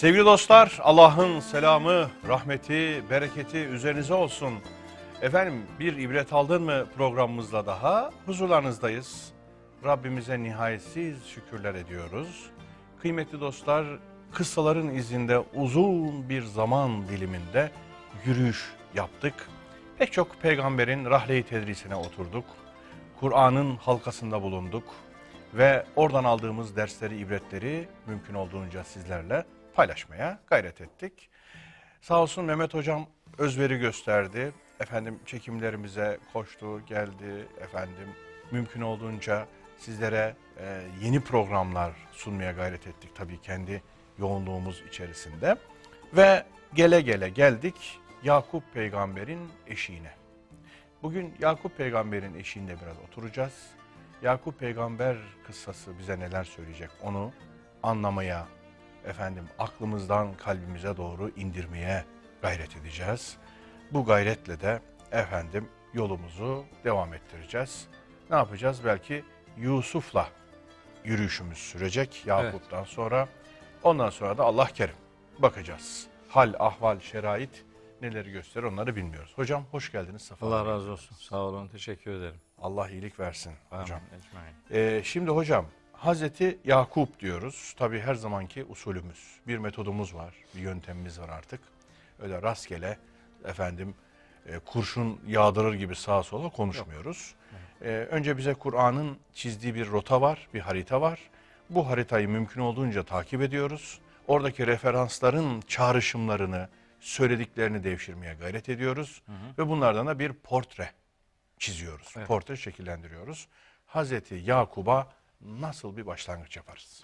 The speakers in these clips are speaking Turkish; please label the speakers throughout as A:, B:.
A: Sevgili dostlar, Allah'ın selamı, rahmeti, bereketi üzerinize olsun. Efendim bir ibret aldın mı programımızla daha huzurlarınızdayız. Rabbimize nihayetsiz şükürler ediyoruz. Kıymetli dostlar, kıssaların izinde uzun bir zaman diliminde yürüyüş yaptık. Pek çok peygamberin rahle-i tedrisine oturduk. Kur'an'ın halkasında bulunduk ve oradan aldığımız dersleri, ibretleri mümkün olduğunca sizlerle paylaşmaya gayret ettik. Sağ olsun Mehmet Hocam özveri gösterdi. Efendim çekimlerimize koştu, geldi. Efendim mümkün olduğunca sizlere e, yeni programlar sunmaya gayret ettik tabii kendi yoğunluğumuz içerisinde. Ve gele gele geldik Yakup peygamberin eşiğine. Bugün Yakup peygamberin eşiğinde biraz oturacağız. Yakup peygamber kıssası bize neler söyleyecek onu anlamaya, efendim aklımızdan kalbimize doğru indirmeye gayret edeceğiz. Bu gayretle de efendim yolumuzu devam ettireceğiz. Ne yapacağız? Belki Yusuf'la yürüyüşümüz sürecek Yakup'tan sonra. Ondan sonra da Allah kerim bakacağız. Hal, ahval, şerait neleri gösterir onları bilmiyoruz. Hocam hoş geldiniz. Safa.
B: Allah razı olsun. Sağ olun. Teşekkür ederim.
A: Allah iyilik versin hocam.
B: Amin. Ecmaîn.
A: Ee, şimdi hocam Hazreti Yakup diyoruz. Tabi her zamanki usulümüz. Bir metodumuz var, bir yöntemimiz var artık. Öyle rastgele efendim e, kurşun yağdırır gibi sağa sola konuşmuyoruz. Ee, önce bize Kur'an'ın çizdiği bir rota var, bir harita var. Bu haritayı mümkün olduğunca takip ediyoruz. Oradaki referansların çağrışımlarını, söylediklerini devşirmeye gayret ediyoruz. Ve bunlardan da bir portre çiziyoruz.
B: Evet.
A: Portre şekillendiriyoruz. Hazreti Yakub'a nasıl bir başlangıç yaparız?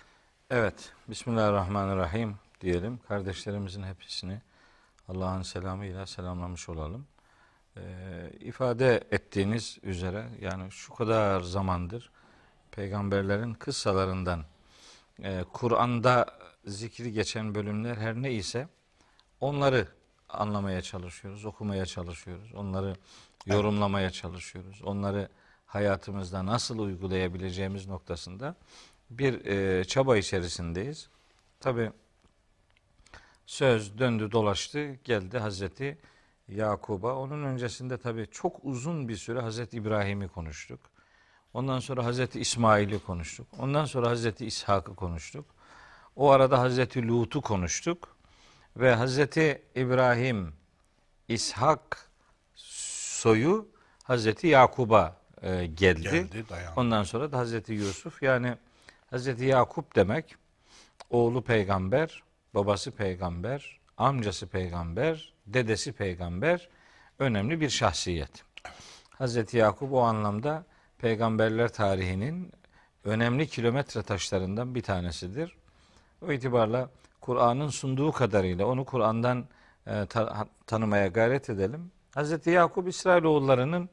B: Evet. Bismillahirrahmanirrahim diyelim. Kardeşlerimizin hepsini Allah'ın selamıyla selamlamış olalım. Ee, ifade ettiğiniz üzere yani şu kadar zamandır peygamberlerin kıssalarından e, Kur'an'da zikri geçen bölümler her ne ise onları anlamaya çalışıyoruz, okumaya çalışıyoruz. Onları yorumlamaya çalışıyoruz. Onları hayatımızda nasıl uygulayabileceğimiz noktasında bir e, çaba içerisindeyiz. Tabi söz döndü dolaştı geldi Hazreti Yakub'a. Onun öncesinde tabi çok uzun bir süre Hazreti İbrahim'i konuştuk. Ondan sonra Hazreti İsmail'i konuştuk. Ondan sonra Hazreti İshak'ı konuştuk. O arada Hazreti Lut'u konuştuk. Ve Hazreti İbrahim, İshak soyu Hazreti Yakub'a e, geldi.
A: Geldi, dayandı.
B: Ondan sonra da Hazreti Yusuf yani Hazreti Yakup demek oğlu peygamber, babası peygamber, amcası peygamber, dedesi peygamber önemli bir şahsiyet. Hazreti Yakup o anlamda peygamberler tarihinin önemli kilometre taşlarından bir tanesidir. O itibarla Kur'an'ın sunduğu kadarıyla onu Kur'an'dan e, ta- tanımaya gayret edelim. Hazreti Yakup İsrailoğullarının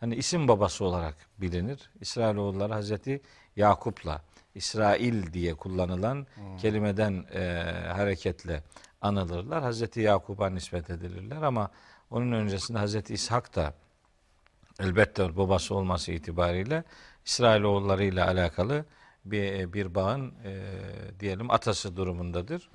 B: hani isim babası olarak bilinir. İsrailoğulları Hazreti Yakup'la İsrail diye kullanılan kelimeden e, hareketle anılırlar. Hazreti Yakup'a nispet edilirler ama onun öncesinde Hazreti İshak da elbette babası olması itibariyle İsrailoğulları ile alakalı bir, bir bağın e, diyelim atası durumundadır.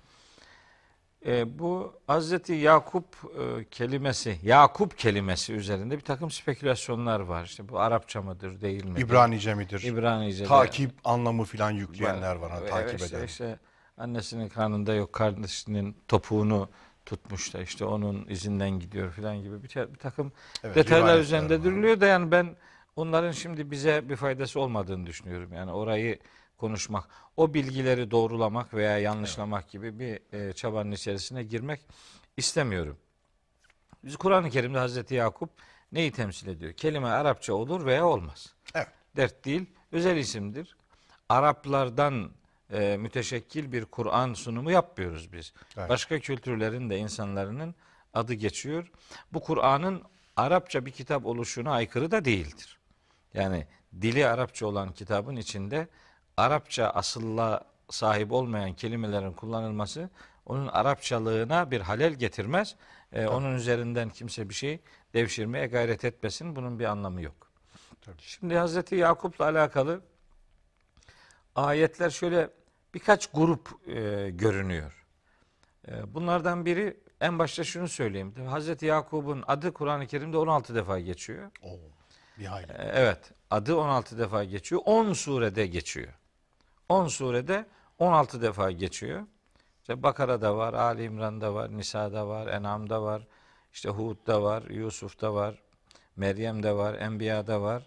B: E, bu Hazreti Yakup e, kelimesi, Yakup kelimesi üzerinde bir takım spekülasyonlar var. İşte bu Arapça mıdır, değil mi?
A: İbranice midir?
B: İbranice'de.
A: Takip anlamı filan yükleyenler var. hani takip
B: işte,
A: eden.
B: işte annesinin karnında yok, kardeşinin topuğunu tutmuş da işte onun izinden gidiyor filan gibi bir, bir takım
A: Evet,
B: detaylar üzerinde duruluyor da yani ben onların şimdi bize bir faydası olmadığını düşünüyorum. Yani orayı konuşmak, o bilgileri doğrulamak veya yanlışlamak gibi bir e, çabanın içerisine girmek istemiyorum. Biz Kur'an-ı Kerim'de Hazreti Yakup neyi temsil ediyor? Kelime Arapça olur veya olmaz.
A: Evet.
B: Dert değil, özel isimdir. Araplardan e, müteşekkil bir Kur'an sunumu yapmıyoruz biz.
A: Evet.
B: Başka kültürlerin de insanların adı geçiyor. Bu Kur'an'ın Arapça bir kitap oluşuna aykırı da değildir. Yani dili Arapça olan kitabın içinde Arapça asılla sahip olmayan kelimelerin kullanılması onun Arapçalığına bir halel getirmez. Ee, onun üzerinden kimse bir şey devşirmeye gayret etmesin. Bunun bir anlamı yok.
A: Tabii.
B: Şimdi Hazreti Yakup'la alakalı ayetler şöyle birkaç grup e, görünüyor. Ee, Bunlardan biri en başta şunu söyleyeyim. Hazreti Yakub'un adı Kur'an-ı Kerim'de 16 defa geçiyor.
A: Oo, bir hayli.
B: Ee, Evet, adı 16 defa geçiyor. 10 surede geçiyor. 10 surede 16 defa geçiyor. İşte Bakara'da var, Ali İmran'da var, Nisa'da var, En'am'da var, işte Hud'da var, Yusuf'ta var, Meryem'de var, Enbiya'da var,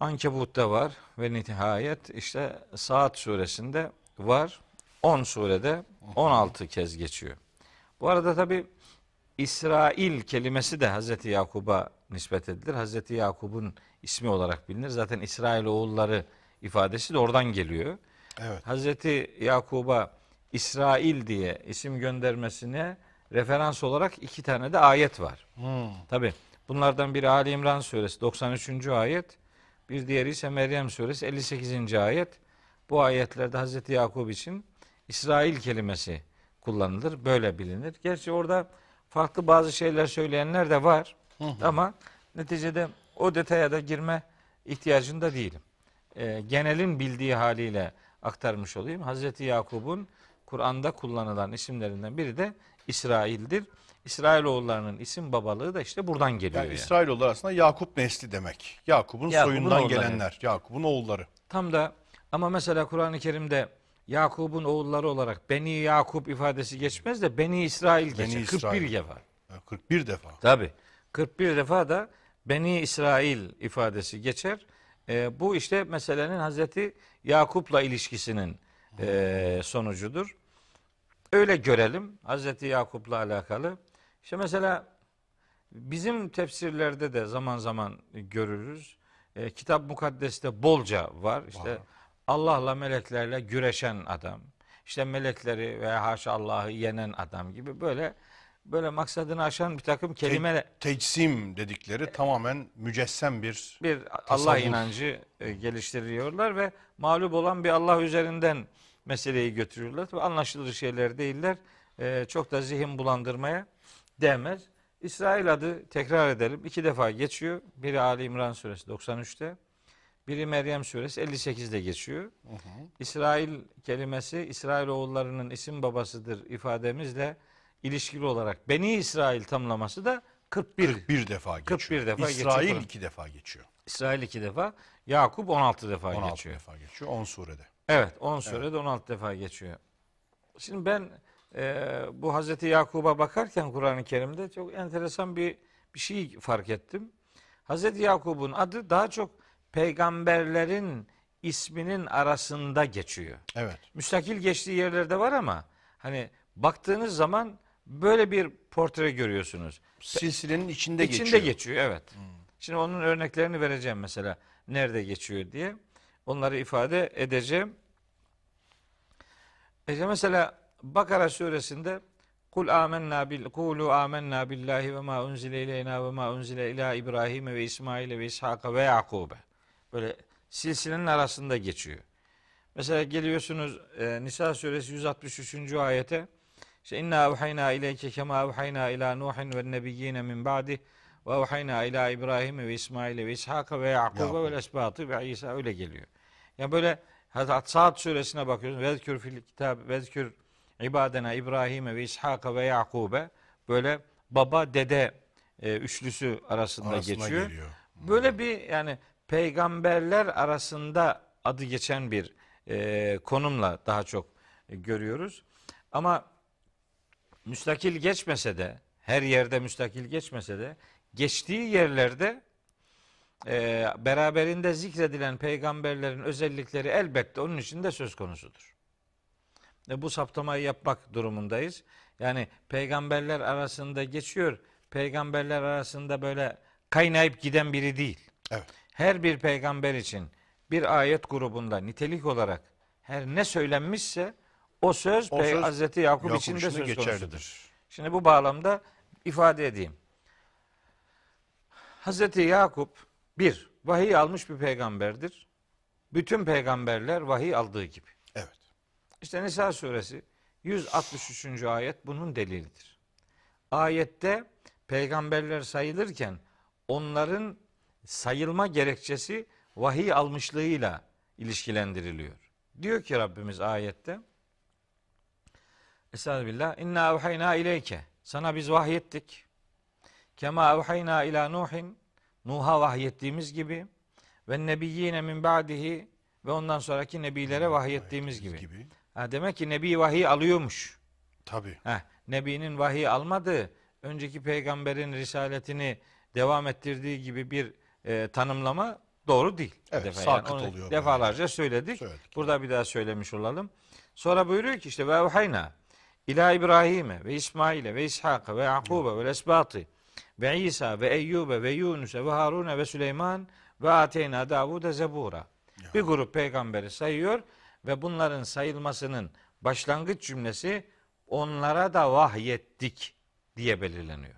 B: Ankebut'ta var ve nihayet işte Saat suresinde var. 10 surede 16 kez geçiyor. Bu arada tabi İsrail kelimesi de Hazreti Yakub'a nispet edilir. Hazreti Yakub'un ismi olarak bilinir. Zaten İsrail oğulları ifadesi de oradan geliyor.
A: Evet.
B: Hazreti Yakub'a İsrail diye isim göndermesine referans olarak iki tane de ayet var.
A: Hmm.
B: Tabi bunlardan biri Ali İmran suresi 93. ayet, bir diğeri ise Meryem suresi 58. ayet. Bu ayetlerde Hazreti Yakub için İsrail kelimesi kullanılır, böyle bilinir. Gerçi orada farklı bazı şeyler söyleyenler de var ama neticede o detaya da girme ihtiyacında değilim. Ee, genelin bildiği haliyle aktarmış olayım. Hazreti Yakub'un Kur'an'da kullanılan isimlerinden biri de İsrail'dir. İsrailoğullarının isim babalığı da işte buradan geliyor.
A: Yani
B: yani.
A: İsrailoğulları aslında Yakup nesli demek. Yakup'un
B: Yakup'un
A: soyundan
B: oğulları.
A: gelenler. Yakup'un oğulları.
B: Tam da ama mesela Kur'an-ı Kerim'de Yakup'un oğulları olarak Beni Yakup ifadesi geçmez de Beni İsrail geçer.
A: Beni
B: 41
A: İsrail.
B: defa.
A: Yani 41 defa.
B: Tabi. 41 defa da Beni İsrail ifadesi geçer. Ee, bu işte meselenin Hazreti Yakup'la ilişkisinin e, sonucudur. Öyle görelim Hazreti Yakup'la alakalı. İşte mesela bizim tefsirlerde de zaman zaman görürüz. E, Kitap mukaddeste bolca var. İşte. Allah'la meleklerle güreşen adam. İşte melekleri ve haşa Allah'ı yenen adam gibi böyle böyle maksadını aşan bir takım kelime
A: Tecsim dedikleri tamamen mücessem bir
B: bir Allah
A: Tasavvuf.
B: inancı e, geliştiriyorlar ve mağlup olan bir Allah üzerinden meseleyi götürüyorlar. Tabii anlaşılır şeyler değiller. E, çok da zihin bulandırmaya değmez. İsrail adı tekrar edelim. iki defa geçiyor. Biri Ali İmran suresi 93'te. Biri Meryem suresi 58'de geçiyor. İsrail kelimesi İsrail oğullarının isim babasıdır ifademizle ilişkili olarak Beni İsrail tamlaması da 41
A: 41 defa geçiyor.
B: 41 defa
A: İsrail
B: geçiyor.
A: iki defa geçiyor.
B: İsrail iki defa, Yakup 16 defa
A: 16
B: geçiyor.
A: defa geçiyor 10 surede.
B: Evet, 10 surede 16 defa geçiyor. Şimdi ben e, bu Hazreti Yakub'a bakarken Kur'an-ı Kerim'de çok enteresan bir bir şey fark ettim. Hazreti Yakub'un adı daha çok peygamberlerin isminin arasında geçiyor.
A: Evet.
B: Müstakil geçtiği yerlerde var ama hani baktığınız zaman böyle bir portre görüyorsunuz.
A: Silsilenin içinde,
B: İçinde
A: geçiyor.
B: geçiyor evet. Şimdi onun örneklerini vereceğim mesela nerede geçiyor diye. Onları ifade edeceğim. İşte mesela Bakara suresinde Kul amennâ bil kulu amennâ billahi ve ma unzile ileyna ve ma unzile ila İbrahim ve İsmail ve İshak ve Yakub. Böyle silsilenin arasında geçiyor. Mesela geliyorsunuz e, Nisa suresi 163. ayete işte inna evhayna ileyke kema evhayna ila Nuhin ve nebiyyine min ba'di ve evhayna ila İbrahim ve İsmail ve İshak ve Yakub ve esbatı ve İsa öyle geliyor. Yani böyle Saat suresine bakıyoruz. Vezkür fil kitab vezkür ibadena İbrahim ve İshak ve Yakub'e böyle baba dede e, üçlüsü arasında,
A: Arasına
B: geçiyor.
A: geliyor.
B: Böyle bir yani peygamberler arasında adı geçen bir e, konumla daha çok e, görüyoruz. Ama müstakil geçmese de her yerde müstakil geçmese de geçtiği yerlerde e, beraberinde zikredilen peygamberlerin özellikleri elbette onun içinde söz konusudur. E, bu saptamayı yapmak durumundayız. Yani peygamberler arasında geçiyor. Peygamberler arasında böyle kaynayıp giden biri değil.
A: Evet.
B: Her bir peygamber için bir ayet grubunda nitelik olarak her ne söylenmişse o söz,
A: O
B: Pey-
A: söz
B: Hazreti Yakup, için de söz
A: geçerlidir.
B: konusudur. Şimdi bu bağlamda ifade edeyim. Hazreti Yakup bir, vahiy almış bir peygamberdir. Bütün peygamberler vahiy aldığı gibi.
A: Evet.
B: İşte Nisa suresi 163. ayet bunun delilidir. Ayette peygamberler sayılırken onların sayılma gerekçesi vahiy almışlığıyla ilişkilendiriliyor. Diyor ki Rabbimiz ayette Estağfirullah. İnna evhayna ileyke. Sana biz vahyettik. Kema evhayna ila Nuhin. Nuh'a vahyettiğimiz gibi. Ve nebiyyine min ba'dihi. Ve ondan sonraki nebilere vahyettiğimiz gibi.
A: gibi.
B: Ha, demek ki nebi vahiy alıyormuş.
A: Tabii.
B: Heh, Nebinin vahiy almadığı, önceki peygamberin risaletini devam ettirdiği gibi bir e, tanımlama doğru değil.
A: Evet,
B: defa.
A: sakıt
B: onu
A: oluyor
B: Defalarca söyledik.
A: Söyledik.
B: Burada bir daha söylemiş olalım. Sonra buyuruyor ki işte ve evhayna ila İbrahim'e ve İsmail'e ve İshak'a ve Yakub'e ve Esbat'ı ve İsa ve Eyyub'e ve Yunus'e ve Harun'e ve Süleyman ve Ateyna Davud'e Zebura. Bir grup peygamberi sayıyor ve bunların sayılmasının başlangıç cümlesi onlara da vahyettik diye belirleniyor.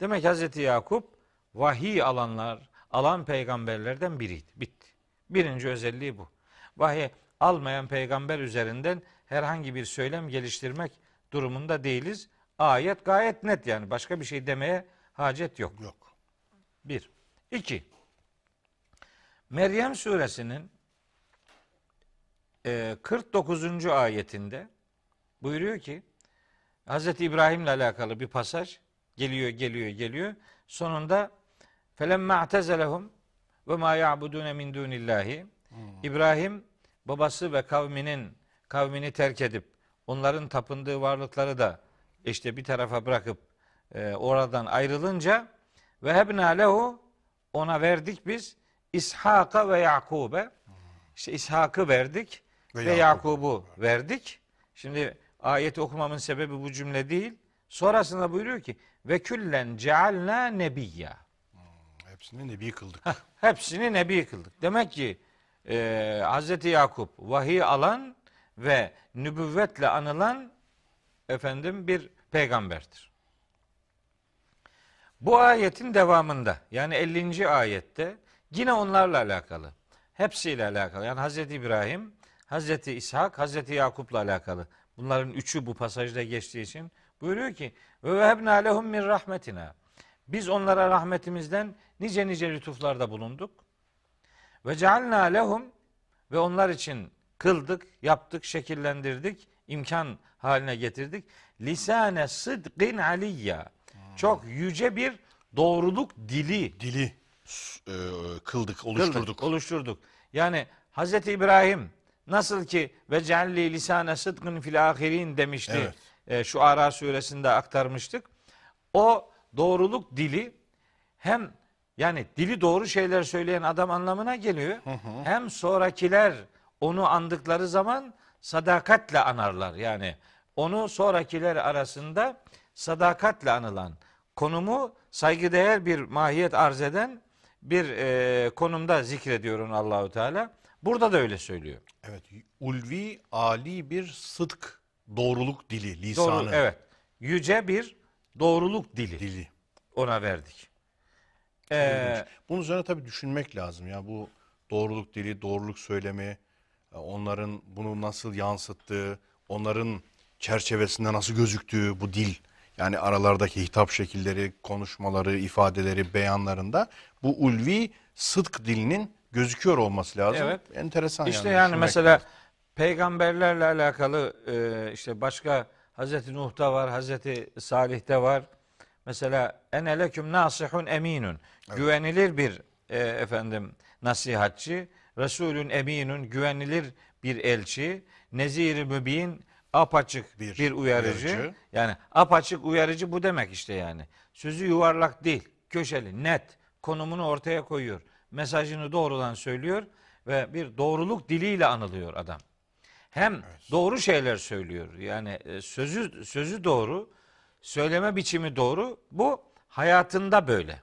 B: Demek Hazreti Yakup vahiy alanlar, alan peygamberlerden biriydi. Bitti. Birinci özelliği bu. Vahiy almayan peygamber üzerinden herhangi bir söylem geliştirmek durumunda değiliz. Ayet gayet net yani başka bir şey demeye hacet yok.
A: Yok.
B: Bir. İki. Meryem suresinin e, 49. ayetinde buyuruyor ki Hz. İbrahim'le alakalı bir pasaj geliyor geliyor geliyor. Sonunda felemme a'tezelehum ve ma ya'budune min dunillahi İbrahim babası ve kavminin kavmini terk edip onların tapındığı varlıkları da işte bir tarafa bırakıp e, oradan ayrılınca ve hebna lehu ona verdik biz İshak'a ve Yakub'e. İşte İshak'ı verdik
A: Ve
B: ve,
A: Yakub'u
B: verdik. Şimdi ayeti okumamın sebebi bu cümle değil. Sonrasında buyuruyor ki ve küllen cealna nebiyya.
A: Hepsini nebi kıldık.
B: Hepsini nebi kıldık. Demek ki e, Hz. Yakup vahiy alan ve nübüvvetle anılan efendim bir peygamberdir. Bu ayetin devamında yani 50. ayette yine onlarla alakalı. Hepsiyle alakalı. Yani Hz. İbrahim, Hz. İshak, Hz. Yakup'la alakalı. Bunların üçü bu pasajda geçtiği için buyuruyor ki ve vehebna lehum min rahmetina. Biz onlara rahmetimizden nice nice lütuflarda bulunduk. Ve cealna lehum ve onlar için kıldık, yaptık, şekillendirdik, imkan haline getirdik. Lisane sıdkın aliyya. Çok yüce bir doğruluk dili
A: Dili e, kıldık,
B: kıldık,
A: oluşturduk.
B: oluşturduk. Yani Hz. İbrahim nasıl ki ve cealli lisane sıdkın fil ahirin demişti.
A: Evet.
B: E, şu Ara suresinde aktarmıştık. O doğruluk dili hem yani dili doğru şeyler söyleyen adam anlamına geliyor. Hem sonrakiler onu andıkları zaman sadakatle anarlar. Yani onu sonrakiler arasında sadakatle anılan, konumu saygıdeğer bir mahiyet arz eden bir e, konumda zikrediyor onu Allahu Teala. Burada da öyle söylüyor.
A: Evet. Ulvi, ali bir sıdk, doğruluk dili, lisanı.
B: Doğru, evet. Yüce bir doğruluk dili
A: Dili.
B: ona verdik. Ee.
A: Bunun üzerine tabii düşünmek lazım. Ya bu doğruluk dili, doğruluk söylemi, onların bunu nasıl yansıttığı, onların çerçevesinde nasıl gözüktüğü bu dil. Yani aralardaki hitap şekilleri, konuşmaları, ifadeleri, beyanlarında bu ulvi sıdk dilinin gözüküyor olması lazım.
B: Evet.
A: Enteresan
B: İşte
A: yani.
B: yani mesela
A: lazım.
B: peygamberlerle alakalı e, işte başka Hazreti Nuh'ta var, Hazreti Salih'te var. Mesela ene leküm nasihun eminun. Güvenilir bir e, efendim nasihatçı, Resulün eminun güvenilir bir elçi, nezir mübin apaçık bir,
A: Bir
B: uyarıcı.
A: uyarıcı.
B: Yani apaçık uyarıcı bu demek işte yani. Sözü yuvarlak değil, köşeli, net, konumunu ortaya koyuyor. Mesajını doğrudan söylüyor ve bir doğruluk diliyle anılıyor adam. Hem doğru şeyler söylüyor. Yani e, sözü sözü doğru, söyleme biçimi doğru. Bu hayatında böyle.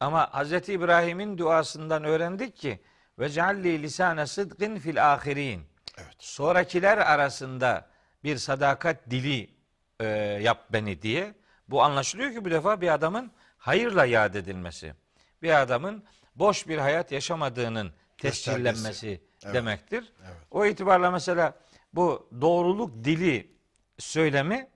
B: Ama Hz. İbrahim'in duasından öğrendik ki ve cealli lisane sıdkın fil ahirin.
A: Evet.
B: Sonrakiler arasında bir sadakat dili e, yap beni diye. Bu anlaşılıyor ki bu defa bir adamın hayırla yad edilmesi. Bir adamın boş bir hayat yaşamadığının tescillenmesi
A: Evet.
B: demektir.
A: Evet.
B: O itibarla mesela bu doğruluk dili söylemi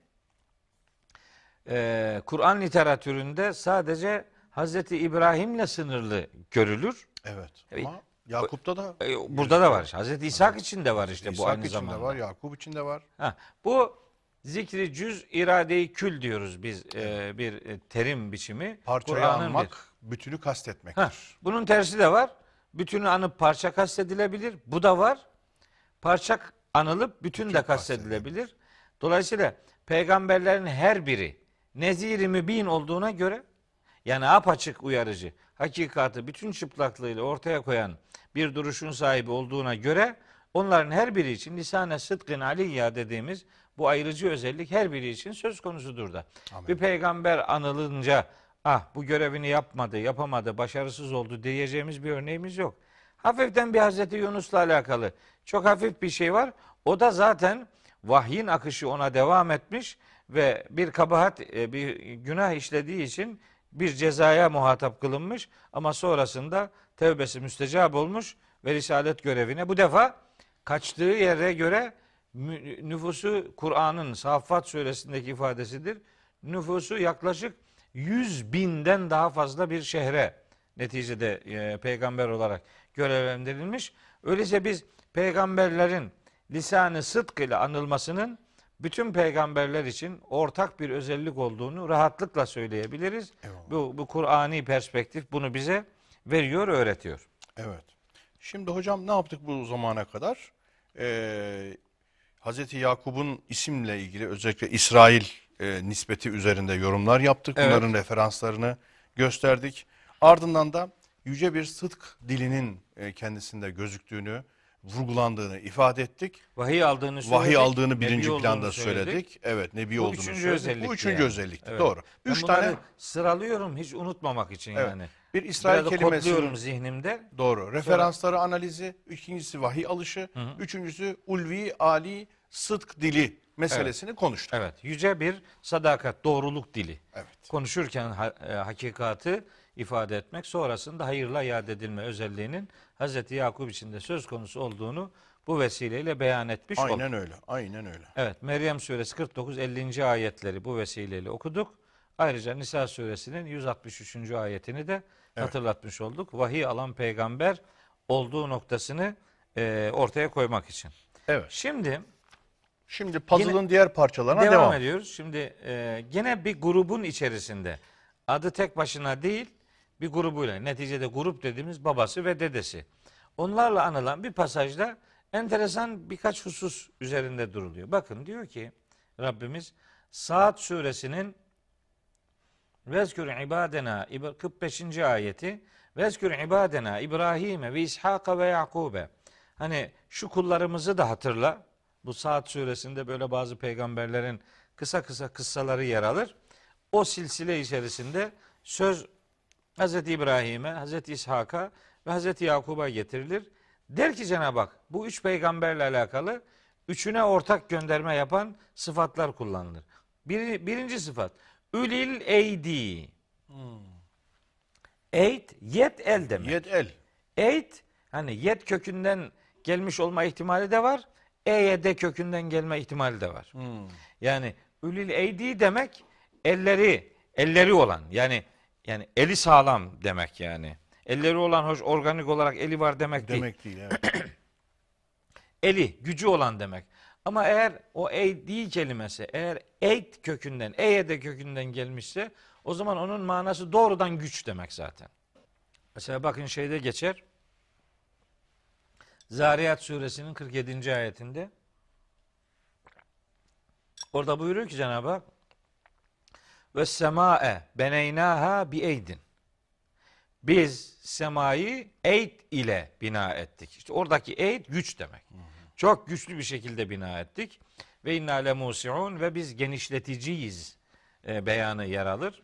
B: e, Kur'an literatüründe sadece Hazreti İbrahim'le sınırlı görülür.
A: Evet. Ama Yakup'ta da
B: E, burada da var. Hazreti İshak için de var işte bu
A: İshak
B: aynı
A: için
B: zamanda.
A: de var, Yakup için de var.
B: Ha, bu Zikri cüz iradeyi kül diyoruz biz e, bir e, terim biçimi.
A: Parçayı
B: Kur'an'ın
A: anmak,
B: bir-
A: bütünü kastetmektir.
B: Heh, bunun tersi de var. Bütünü anıp parça kastedilebilir. Bu da var. Parça anılıp bütün, de kastedilebilir. Dolayısıyla peygamberlerin her biri neziri mübin olduğuna göre yani apaçık uyarıcı, hakikatı bütün çıplaklığıyla ortaya koyan bir duruşun sahibi olduğuna göre onların her biri için lisane sıdkın aliyya dediğimiz bu ayrıcı özellik her biri için söz konusudur da.
A: Amin.
B: Bir peygamber anılınca ah bu görevini yapmadı, yapamadı, başarısız oldu diyeceğimiz bir örneğimiz yok. Hafiften bir Hazreti Yunus'la alakalı çok hafif bir şey var. O da zaten vahyin akışı ona devam etmiş ve bir kabahat, e, bir günah işlediği için bir cezaya muhatap kılınmış ama sonrasında tevbesi müstecap olmuş ve risalet görevine bu defa kaçtığı yere göre nüfusu Kur'an'ın Saffat suresindeki ifadesidir. Nüfusu yaklaşık 100 binden daha fazla bir şehre neticede e, peygamber olarak görevlendirilmiş. Öyleyse biz peygamberlerin lisanı sıdk ile anılmasının bütün peygamberler için ortak bir özellik olduğunu rahatlıkla söyleyebiliriz.
A: Eyvallah.
B: Bu, bu Kur'ani perspektif bunu bize veriyor, öğretiyor.
A: Evet. Şimdi hocam ne yaptık bu zamana kadar? Ee, Hazreti Yakup'un isimle ilgili özellikle İsrail e, nispeti üzerinde yorumlar yaptık.
B: Evet.
A: Bunların referanslarını gösterdik. Ardından da yüce bir sıdk dilinin e, kendisinde gözüktüğünü, vurgulandığını ifade ettik.
B: Vahiy aldığını söyledik.
A: Vahiy aldığını
B: nebi
A: birinci
B: olduğunu
A: planda söyledik. Evet, nebi
B: Bu
A: olduğunu
B: üçüncü
A: söyledik.
B: özellikti
A: Bu üçüncü
B: yani.
A: özellikti.
B: Evet.
A: Doğru.
B: Ben
A: Üç tane
B: sıralıyorum hiç unutmamak için
A: Evet.
B: yani.
A: bir İsrail
B: Biraz da kodluyorum
A: kelimesinin
B: zihnimde.
A: Doğru. Referansları analizi, ikincisi vahiy alışı, üçüncüsü ulvi, ali, sıdk dili meselesini konuştuk.
B: Evet, yüce bir sadakat, doğruluk dili.
A: Evet.
B: Konuşurken ha- e, hakikatı ifade etmek, sonrasında hayırla yad edilme özelliğinin Hz. Yakup için de söz konusu olduğunu bu vesileyle beyan etmiş olduk.
A: Aynen öyle. Aynen öyle.
B: Evet, Meryem suresi 49 50. ayetleri bu vesileyle okuduk. Ayrıca Nisa suresinin 163. ayetini de hatırlatmış olduk. Vahiy alan peygamber olduğu noktasını e, ortaya koymak için.
A: Evet.
B: Şimdi
A: Şimdi puzzle'ın diğer parçalarına
B: devam,
A: devam.
B: ediyoruz. Şimdi e, gene bir grubun içerisinde adı tek başına değil bir grubuyla neticede grup dediğimiz babası ve dedesi. Onlarla anılan bir pasajda enteresan birkaç husus üzerinde duruluyor. Bakın diyor ki Rabbimiz Saat suresinin Vezkür ibadena İb- 45. ayeti Vezkür ibadena İbrahim'e ve İshak'a ve Yakub'e Hani şu kullarımızı da hatırla. Bu Saat suresinde böyle bazı peygamberlerin kısa kısa kıssaları yer alır. O silsile içerisinde söz Hz. İbrahim'e, Hz. İshak'a ve Hz. Yakub'a getirilir. Der ki Cenab-ı Hak bu üç peygamberle alakalı üçüne ortak gönderme yapan sıfatlar kullanılır. Bir, birinci sıfat Ülil eydi. Eyd, yet el demek.
A: Yed el.
B: Eyd hani yet kökünden gelmiş olma ihtimali de var. Eyede kökünden gelme ihtimali de var. Yani ülil eydi demek elleri elleri olan yani yani eli sağlam demek yani. Elleri olan hoş organik olarak eli var demek, değil.
A: Demek değil. Evet.
B: Eli gücü olan demek. Ama eğer o eydi kelimesi eğer eyd kökünden eyede kökünden gelmişse o zaman onun manası doğrudan güç demek zaten. Mesela bakın şeyde geçer. Zariyat suresinin 47. ayetinde orada buyuruyor ki Cenab-ı Hak ve semae beneynaha bi eydin. Biz semayı eyd ile bina ettik. İşte oradaki eyd güç demek. Çok güçlü bir şekilde bina ettik. Ve inna le musiun ve biz genişleticiyiz e, beyanı yer alır.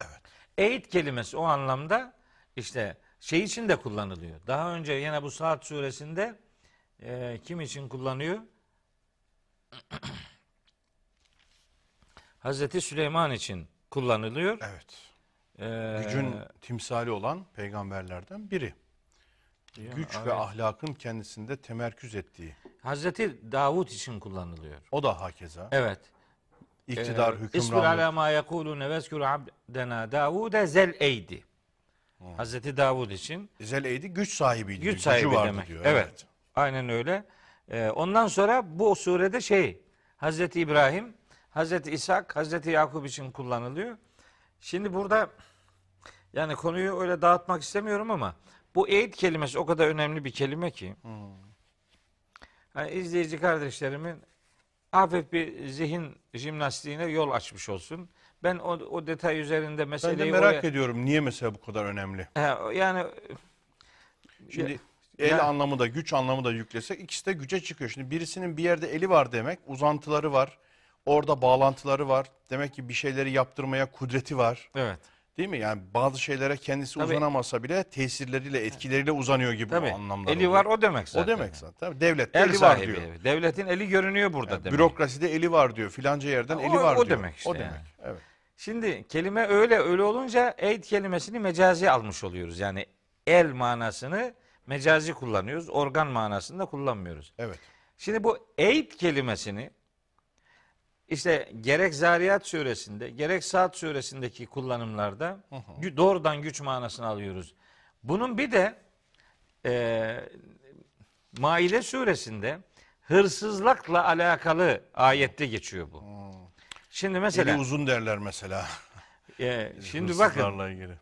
A: Evet.
B: Eyd kelimesi o anlamda işte şey için de kullanılıyor. Daha önce yine bu Saat suresinde e, kim için kullanıyor? Hazreti Süleyman için kullanılıyor.
A: Evet.
B: Ee,
A: Gücün timsali olan peygamberlerden biri. Güç ve
B: evet.
A: ahlakın kendisinde temerküz ettiği.
B: Hazreti Davut için kullanılıyor.
A: O da hakeza.
B: Evet.
A: İktidar,
B: İsbir
A: hükümranlık.
B: ala ma yekulune vezkuru abdena Davude zel eydi. Hazreti Davud için
A: Zeleydi güç sahibiydi.
B: güç sahibi
A: vardı
B: demek.
A: diyor.
B: Evet. Aynen öyle. Ee, ondan sonra bu surede şey Hazreti İbrahim, Hazreti İshak, Hazreti Yakup için kullanılıyor. Şimdi burada yani konuyu öyle dağıtmak istemiyorum ama bu eğit kelimesi o kadar önemli bir kelime ki. Hani izleyici kardeşlerimin hafif bir zihin jimnastiğine yol açmış olsun. Ben o, o detay üzerinde
A: Ben de
B: meseleyi
A: merak
B: oraya-
A: ediyorum niye mesela bu kadar önemli?
B: He, yani
A: Şimdi el
B: ya-
A: anlamı da güç anlamı da yüklesek ikisi de güce çıkıyor. Şimdi birisinin bir yerde eli var demek uzantıları var. Orada bağlantıları var. Demek ki bir şeyleri yaptırmaya kudreti var.
B: evet.
A: Değil mi? Yani bazı şeylere kendisi
B: Tabii.
A: uzanamasa bile tesirleriyle, etkileriyle uzanıyor gibi
B: Tabii.
A: o anlamda.
B: Eli var o demek zaten.
A: O demek zaten. Devlette
B: El
A: eli var diyor.
B: Devletin eli görünüyor burada
A: Yani
B: demek.
A: bürokraside eli var diyor. Filanca yerden
B: O-
A: eli var
B: o
A: diyor.
B: demek işte
A: O demek.
B: yani.
A: Evet.
B: Şimdi kelime öyle öyle olunca eid kelimesini mecazi almış oluyoruz. Yani el manasını mecazi kullanıyoruz. Organ manasında kullanmıyoruz.
A: Evet.
B: Şimdi bu eid kelimesini işte gerek Zariyat suresinde gerek Saat suresindeki kullanımlarda gü- doğrudan güç manasını alıyoruz. Bunun bir de e, Maide suresinde hırsızlıkla alakalı ayette geçiyor bu. Şimdi mesela
A: Eli uzun derler mesela.
B: e, şimdi bakın
A: ilgili.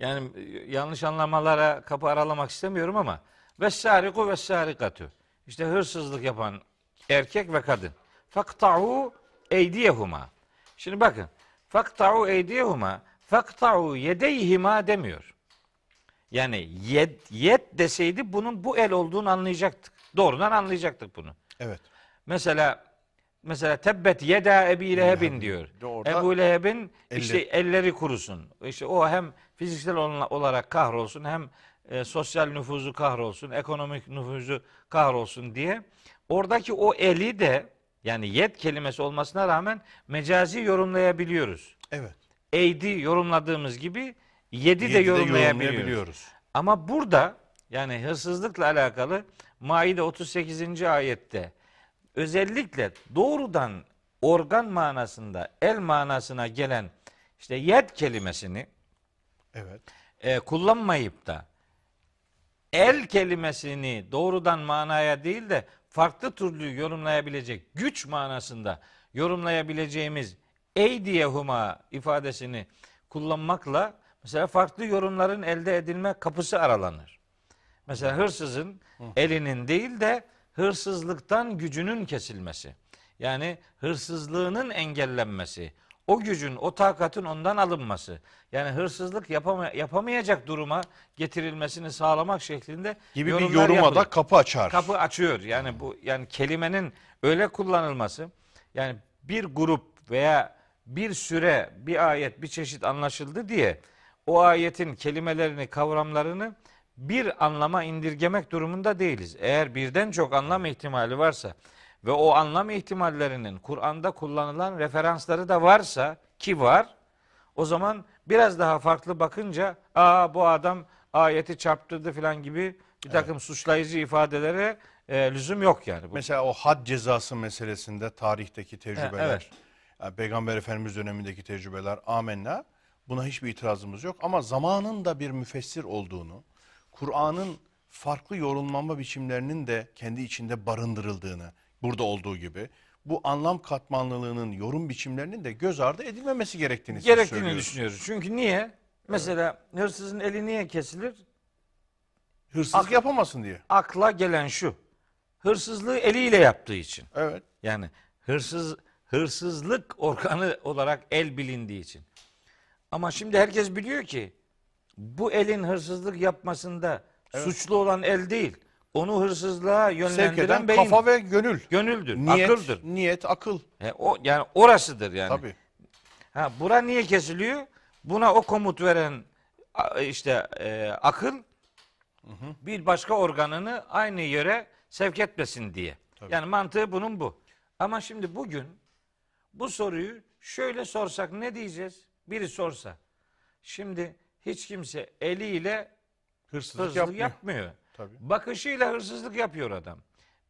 B: yani e, yanlış anlamalara kapı aralamak istemiyorum ama vessariku vessarikatu. İşte hırsızlık yapan erkek ve kadın. Fakta'u eydiyehuma. Şimdi bakın. Fakta'u eydiyehuma. Fakta'u yedeyhima demiyor. Yani yed, yed deseydi bunun bu el olduğunu anlayacaktık. Doğrudan anlayacaktık bunu.
A: Evet.
B: Mesela mesela tebbet yeda ebi lehebin diyor.
A: Orada
B: Ebu Leheb'in
A: elli.
B: işte elleri kurusun. İşte o hem fiziksel ol- olarak kahrolsun hem e, sosyal nüfuzu kahrolsun, ekonomik nüfuzu kahrolsun diye oradaki o eli de yani yet kelimesi olmasına rağmen mecazi yorumlayabiliyoruz.
A: Evet.
B: Eydi yorumladığımız gibi yedi, de
A: Yedi de
B: yorumlayabiliyoruz.
A: yorumlayabiliyoruz.
B: Ama burada yani hırsızlıkla alakalı Maide 38. ayette özellikle doğrudan organ manasında el manasına gelen işte yed kelimesini
A: Evet.
B: e, kullanmayıp da el kelimesini doğrudan manaya değil de farklı türlü yorumlayabilecek güç manasında yorumlayabileceğimiz eydiyehuma ifadesini kullanmakla mesela farklı yorumların elde edilme kapısı aralanır. Mesela hırsızın elinin değil de hırsızlıktan gücünün kesilmesi. Yani hırsızlığının engellenmesi. O gücün, o takatın ondan alınması. Yani hırsızlık yapama- yapamayacak duruma getirilmesini sağlamak şeklinde
A: Gibi bir yoruma
B: yapılır
A: da kapı açar.
B: kapı açıyor. Yani bu yani kelimenin öyle kullanılması yani bir grup veya bir süre bir ayet bir çeşit anlaşıldı diye o ayetin kelimelerini kavramlarını bir anlama indirgemek durumunda değiliz. Eğer birden çok anlam ihtimali varsa ve o anlam ihtimallerinin Kur'an'da kullanılan referansları da varsa ki var o zaman biraz daha farklı bakınca aa bu adam ayeti çarptırdı falan gibi bir takım suçlayıcı ifadelere e, lüzum yok yani. Bu,
A: Mesela o had cezası meselesinde tarihteki tecrübeler,
B: evet.
A: yani Peygamber Efendimiz dönemindeki tecrübeler amenna. Buna hiçbir itirazımız yok ama zamanın da bir müfessir olduğunu, Kur'an'ın farklı yorumlanma biçimlerinin de kendi içinde barındırıldığını, burada olduğu gibi bu anlam katmanlılığının yorum biçimlerinin de göz ardı edilmemesi gerektiğini
B: gerektiğini düşünüyoruz. Çünkü niye? Mesela hırsızın eli niye kesilir?
A: Hırsızlık
B: Ak-
A: yapamasın diye.
B: Akla gelen şu. Hırsızlığı eliyle yaptığı için.
A: Evet.
B: Yani hırsız hırsızlık organı olarak el bilindiği için. Ama şimdi herkes biliyor ki bu elin hırsızlık yapmasında suçlu olan el değil. Onu hırsızlığa
A: Sevk
B: yönlendiren
A: eden
B: beyin.
A: kafa ve gönül.
B: Gönüldür,
A: Niyet,
B: akıldır.
A: niyet, akıl.
B: E, o yani orasıdır yani.
A: Tabii.
B: Ha bura niye kesiliyor? Buna o komut veren a- işte e, akıl bir başka organını aynı yere sevk etmesin diye.
A: Tabii.
B: Yani mantığı bunun bu. Ama şimdi bugün bu soruyu şöyle sorsak ne diyeceğiz? Biri sorsa. Şimdi hiç kimse eliyle
A: Hırsızlık,
B: hırsızlık
A: yapmıyor.
B: yapmıyor.
A: Tabii.
B: Bakışıyla hırsızlık yapıyor adam.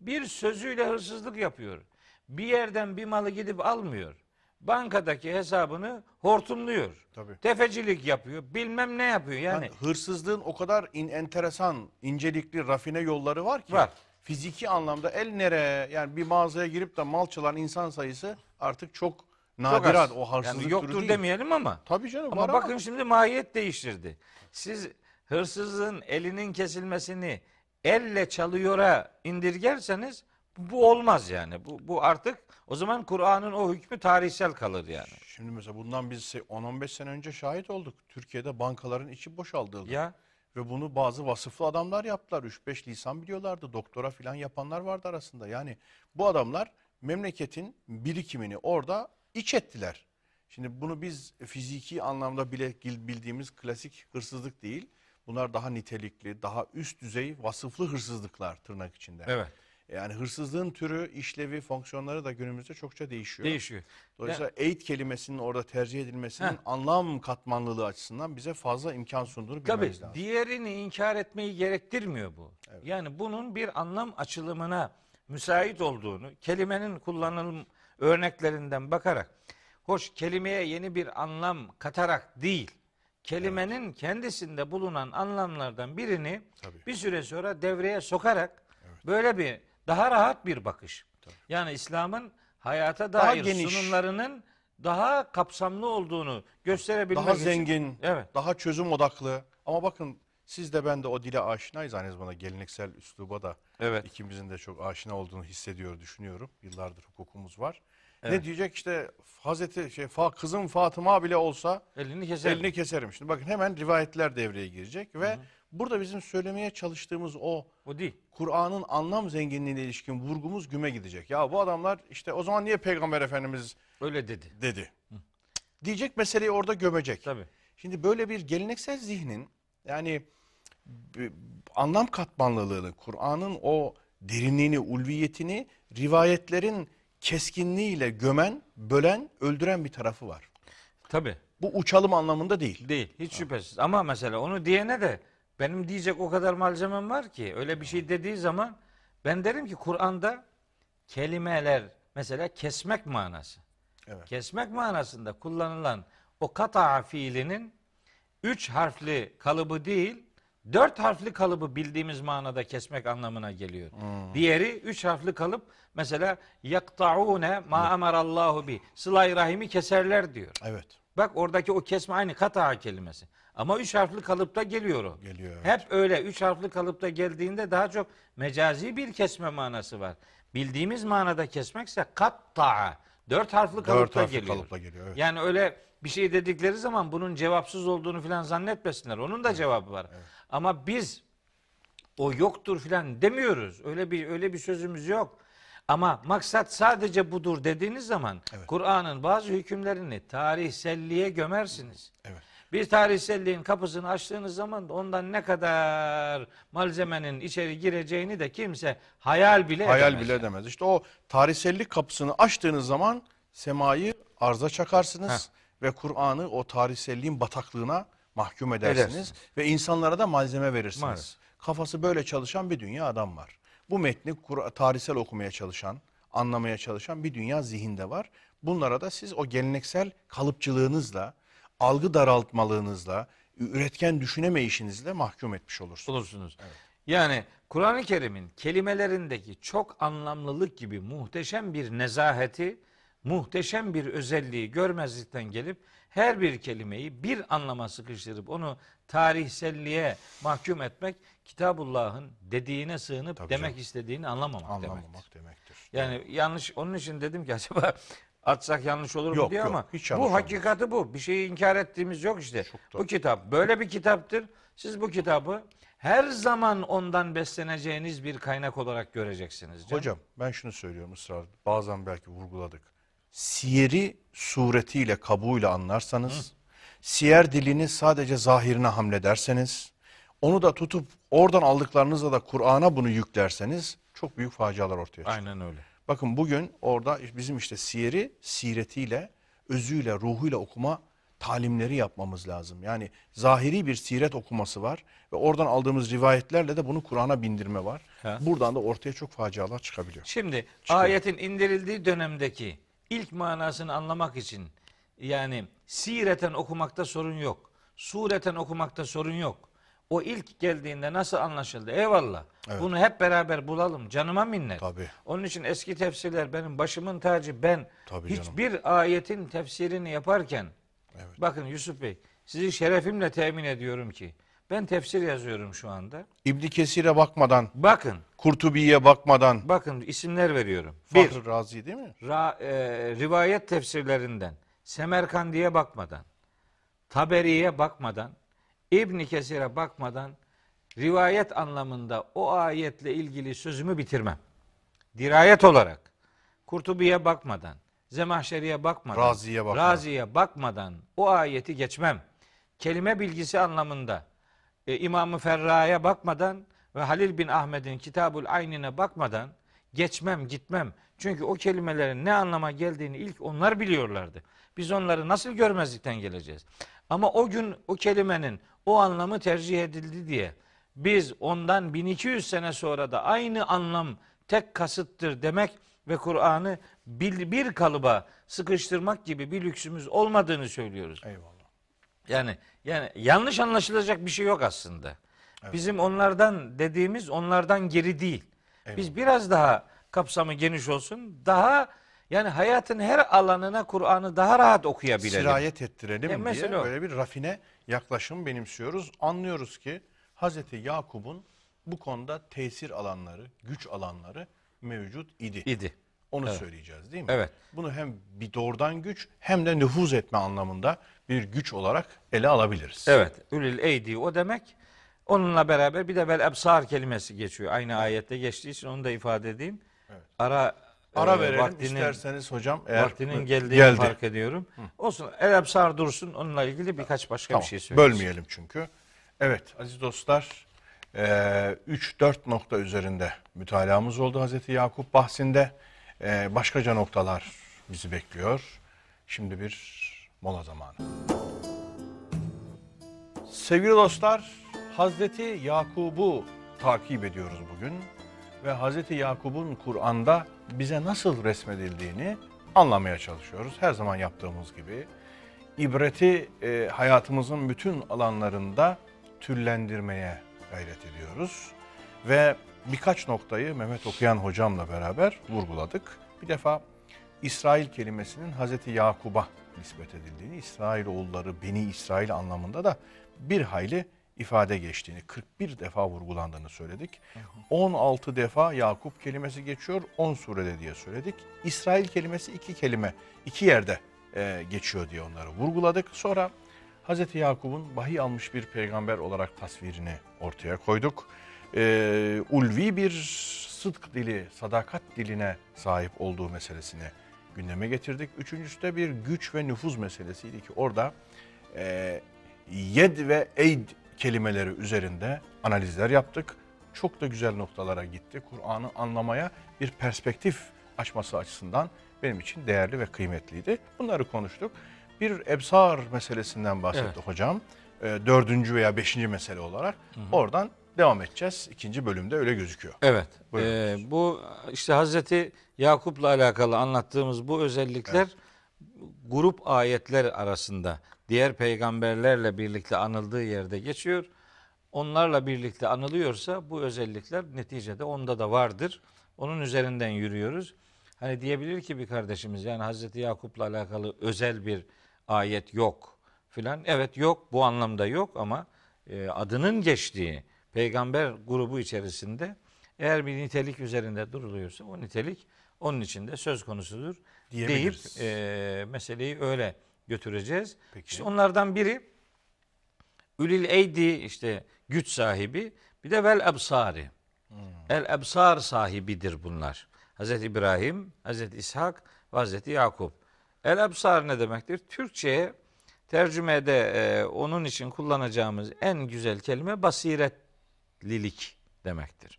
B: Bir sözüyle hırsızlık yapıyor. Bir yerden bir malı gidip almıyor. Bankadaki hesabını hortumluyor.
A: Tabii.
B: Tefecilik yapıyor. Bilmem ne yapıyor. Yani
A: Yani hırsızlığın o kadar in, enteresan, incelikli, rafine yolları var ki.
B: Var.
A: fiziki anlamda el nereye yani bir mağazaya girip de mal çalan insan sayısı artık çok nadirat. O hırsızlık
B: yani yoktur
A: türü değil.
B: demeyelim ama.
A: Tabii canım
B: Ama bakın
A: ama.
B: şimdi mahiyet değiştirdi. Siz hırsızın elinin kesilmesini elle çalıyora indirgerseniz bu olmaz yani. Bu, bu artık o zaman Kur'an'ın o hükmü tarihsel kalır yani.
A: Şimdi mesela bundan biz 10-15 sene önce şahit olduk. Türkiye'de bankaların içi boşaldıldı.
B: Ya
A: Ve bunu bazı vasıflı adamlar yaptılar. 3-5 lisan biliyorlardı. Doktora falan yapanlar vardı arasında. Yani bu adamlar memleketin birikimini orada iç ettiler. Şimdi bunu biz fiziki anlamda bile bildiğimiz klasik hırsızlık değil. Bunlar daha nitelikli, daha üst düzey vasıflı hırsızlıklar tırnak içinde.
B: evet
A: Yani hırsızlığın türü, işlevi, fonksiyonları da günümüzde çokça değişiyor.
B: değişiyor.
A: Dolayısıyla eğit kelimesinin orada tercih edilmesinin
B: Heh.
A: anlam katmanlılığı açısından bize fazla imkan sunduğunu
B: Tabii
A: bilmemiz lazım.
B: diğerini inkar etmeyi gerektirmiyor bu. Yani bunun bir anlam açılımına müsait olduğunu kelimenin kullanılım örneklerinden bakarak hoş kelimeye yeni bir anlam katarak değil kelimenin kendisinde bulunan anlamlardan birini
A: Tabii.
B: bir süre sonra devreye sokarak böyle bir daha rahat bir bakış. Yani İslam'ın hayata
A: Daha
B: dair
A: geniş.
B: sunumlarının daha kapsamlı olduğunu gösterebilmek
A: Daha
B: için-
A: zengin,
B: Evet.
A: daha çözüm odaklı. Ama bakın siz de ben de o dile aşinayız aynı zamanda geleneksel üsluba da
B: Evet.
A: ikimizin de çok aşina olduğunu hissediyor, düşünüyorum. Yıllardır hukukumuz var.
B: Evet.
A: Ne diyecek işte Hazreti şey Fa, kızım Fatıma bile olsa
B: Elini keser.
A: elini keserim. Şimdi bakın hemen rivayetler devreye girecek ve burada bizim söylemeye çalıştığımız o
B: O değil.
A: Kur'an'ın anlam zenginliğine ilişkin vurgumuz güme gidecek. Ya bu adamlar işte o zaman niye Peygamber Efendimiz
B: Öyle dedi.
A: dedi. Diyecek meseleyi orada gömecek.
B: Tabii.
A: Şimdi böyle bir geleneksel zihnin yani b- anlam katmanlılığını, Kur'an'ın o derinliğini, ulviyetini rivayetlerin keskinliğiyle gömen, bölen, öldüren bir tarafı var.
B: Tabii.
A: Bu uçalım anlamında değil.
B: Değil. Hiç şüphesiz. Ama mesela onu diyene de benim diyecek o kadar malzemem var ki öyle bir şey dediği zaman ben derim ki Kur'an'da kelimeler mesela kesmek manası.
A: Evet.
B: Kesmek manasında kullanılan o kata fiilinin üç harfli kalıbı değil dört harfli kalıbı bildiğimiz manada kesmek anlamına geliyor. Diğeri üç harfli kalıp mesela yakta'une ma emarallahu bi sıla rahimi keserler diyor.
A: Evet.
B: Bak oradaki o kesme aynı kata kelimesi. Ama üç harfli kalıpta geliyor o.
A: Geliyor, evet.
B: Hep öyle üç harfli kalıpta geldiğinde daha çok mecazi bir kesme manası var. Bildiğimiz manada kesmekse katta. Dört harfli kalıpta
A: harfli
B: geliyor.
A: kalıpla geliyor, evet.
B: Yani öyle bir şey dedikleri zaman bunun cevapsız olduğunu falan zannetmesinler. Onun da cevabı var. Ama biz o yoktur filan demiyoruz. Öyle bir öyle bir sözümüz yok. Ama maksat sadece budur dediğiniz zaman Kur'an'ın bazı hükümlerini tarihselliğe gömersiniz.
A: Evet.
B: Bir tarihselliğin kapısını açtığınız zaman da ondan ne kadar malzemenin içeri gireceğini de kimse hayal bile
A: Hayal
B: edemez
A: bile edemez. İşte o tarihsellik kapısını açtığınız zaman semayı arza çakarsınız ve Kur'an'ı o tarihselliğin bataklığına mahkum edersiniz
B: Edersiniz.
A: ve insanlara da malzeme verirsiniz.
B: Maalesef.
A: Kafası böyle çalışan bir dünya adam var. Bu metni tarihsel okumaya çalışan, anlamaya çalışan bir dünya zihinde var. Bunlara da siz o geleneksel kalıpçılığınızla, algı daraltmalığınızla, üretken düşünemeyişinizle mahkum etmiş olursunuz.
B: bulursunuz. Yani Kur'an-ı Kerim'in kelimelerindeki çok anlamlılık gibi muhteşem bir nezaheti, muhteşem bir özelliği görmezlikten gelip her bir kelimeyi bir anlama sıkıştırıp onu tarihselliğe mahkum etmek Kitabullah'ın dediğine sığınıp
A: Tabii
B: demek
A: canım.
B: istediğini anlamamak, demektir.
A: Anlamamak demektir.
B: Yani yanlış onun için dedim ki acaba atsak yanlış olur mu
A: Yok,
B: diye
A: yok,
B: ama
A: hiç
B: bu
A: olmaz.
B: hakikati bu. Bir şeyi inkar ettiğimiz yok işte. Bu kitap böyle bir kitaptır. Siz bu kitabı her zaman ondan besleneceğiniz bir kaynak olarak göreceksiniz. canım.
A: Hocam ben şunu söylüyorum ısrar bazen belki vurguladık. Siyeri suretiyle kabuğuyla anlarsanız, siyer dilini sadece zahirine hamlederseniz, onu da tutup oradan aldıklarınızla da Kur'an'a bunu yüklerseniz çok büyük facialar ortaya çıkar.
B: Aynen öyle.
A: Bakın bugün orada bizim işte siyeri siretiyle, özüyle, ruhuyla okuma talimleri yapmamız lazım. Yani zahiri bir siret okuması var ve oradan aldığımız rivayetlerle de bunu Kur'an'a bindirme var.
B: Ha.
A: Buradan da ortaya çok facialar çıkabiliyor.
B: Şimdi ayetin indirildiği dönemdeki ilk manasını anlamak için yani sireten okumakta sorun yok. Sureten okumakta sorun yok. O ilk geldiğinde nasıl anlaşıldı? Eyvallah.
A: Evet.
B: Bunu hep beraber bulalım. Canıma minnet.
A: Tabii.
B: Onun için eski tefsirler benim başımın tacı. Ben
A: Tabii canım.
B: hiçbir ayetin tefsirini yaparken
A: Evet.
B: bakın Yusuf Bey sizi şerefimle temin ediyorum ki ben tefsir yazıyorum şu anda.
A: İbn Kesir'e bakmadan,
B: Bakın,
A: Kurtubi'ye bakmadan,
B: bakın isimler veriyorum. Bir,
A: Fahri Razi değil mi?
B: ra- e, rivayet tefsirlerinden Semerkandi'ye bakmadan, Taberi'ye bakmadan, İbn Kesir'e bakmadan rivayet anlamında o ayetle ilgili sözümü bitirmem. Dirayet olarak Kurtubi'ye bakmadan, Zemahşeri'ye bakmadan,
A: Razi'ye bakmadan.
B: Razi'ye bakmadan o ayeti geçmem. Kelime bilgisi anlamında e, İmam-ı Ferra'ya bakmadan ve Halil bin Ahmet'in Kitabul Aynine bakmadan geçmem, gitmem. Çünkü o kelimelerin ne anlama geldiğini ilk onlar biliyorlardı. Biz onları nasıl görmezlikten geleceğiz? Ama o gün o kelimenin o anlamı tercih edildi diye biz ondan 1200 sene sonra da aynı anlam tek kasıttır demek ve Kur'an'ı bir, kalıba sıkıştırmak gibi bir lüksümüz olmadığını söylüyoruz.
A: Eyvallah.
B: Yani yani yanlış anlaşılacak bir şey yok aslında. Bizim onlardan dediğimiz onlardan geri değil. Biz biraz daha kapsamı geniş olsun. Daha yani hayatın her alanına Kur'an'ı daha rahat okuyabilelim.
A: Sirayet ettirelim
B: E,
A: diye
B: o.
A: böyle bir rafine yaklaşım benimsiyoruz. Anlıyoruz ki Hazreti Yakup'un bu konuda tesir alanları, güç alanları mevcut idi.
B: idi.
A: Onu söyleyeceğiz değil mi?
B: Evet.
A: Bunu hem bir doğrudan güç hem de nüfuz etme anlamında bir güç olarak ele alabiliriz.
B: Evet. Ülül eydi o demek. Onunla beraber bir de vel ebsar kelimesi geçiyor. Aynı ayette geçtiği için onu da ifade edeyim. Ara
A: Ara
B: e,
A: verelim
B: vaktinin-
A: isterseniz hocam. Eğer
B: vaktinin geldiğini
A: geldi.
B: fark ediyorum. Olsun. El ebsar dursun. Onunla ilgili birkaç başka
A: Tamam,
B: bir şey söyleyeyim.
A: bölmeyelim çünkü. Evet aziz dostlar 3-4 nokta üzerinde mütalaamız oldu Hazreti Yakup bahsinde. Eee, başkaca noktalar bizi bekliyor. Şimdi bir mola zamanı. Sevgili dostlar Hazreti Yakub'u takip ediyoruz bugün. Ve Hazreti Yakub'un Kur'an'da bize nasıl resmedildiğini anlamaya çalışıyoruz. Her zaman yaptığımız gibi ibreti e, hayatımızın bütün alanlarında türlendirmeye gayret ediyoruz. Ve birkaç noktayı Mehmet Okuyan hocamla beraber vurguladık. Bir defa İsrail kelimesinin Hazreti Yakub'a nispet edildiğini, İsrail oğulları Beni İsrail anlamında da bir hayli ifade geçtiğini, 41 defa vurgulandığını söyledik. 16 defa Yakup kelimesi geçiyor, 10 surede diye söyledik. İsrail kelimesi iki kelime, iki yerde e, geçiyor diye onları vurguladık. Sonra Hazreti Yakup'un vahiy almış bir peygamber olarak tasvirini ortaya koyduk. E, ulvi bir sıdk dili, sadakat diline sahip olduğu meselesini gündeme getirdik. Üçüncüsü de bir güç ve nüfuz meselesiydi ki orada e, yed ve eyd kelimeleri üzerinde analizler yaptık. Çok da güzel noktalara gitti. Kur'an'ı anlamaya bir perspektif açması açısından benim için değerli ve kıymetliydi. Bunları konuştuk. Bir ebsar meselesinden bahsetti
B: Evet.
A: hocam. E, dördüncü veya beşinci mesele olarak. Oradan devam edeceğiz. İkinci bölümde öyle gözüküyor.
B: Evet. Ee, bu işte Hazreti Yakup'la alakalı anlattığımız bu özellikler grup ayetler arasında diğer peygamberlerle birlikte anıldığı yerde geçiyor. Onlarla birlikte anılıyorsa bu özellikler neticede onda da vardır. Onun üzerinden yürüyoruz. Hani diyebilir ki bir kardeşimiz yani Hazreti Yakup'la alakalı özel bir ayet yok filan. Evet yok bu anlamda yok ama e, adının geçtiği peygamber grubu içerisinde eğer bir nitelik üzerinde duruluyorsa o nitelik onun içinde söz konusudur deyip e, meseleyi öyle götüreceğiz.
A: Peki.
B: İşte onlardan biri Ülil Eydi işte güç sahibi bir de vel ebsari. El ebsar sahibidir bunlar. Hazreti İbrahim, Hazreti İshak ve Hazreti Yakup. El ebsar ne demektir? Türkçe'ye tercümede e, onun için kullanacağımız en güzel kelime basiretlilik demektir.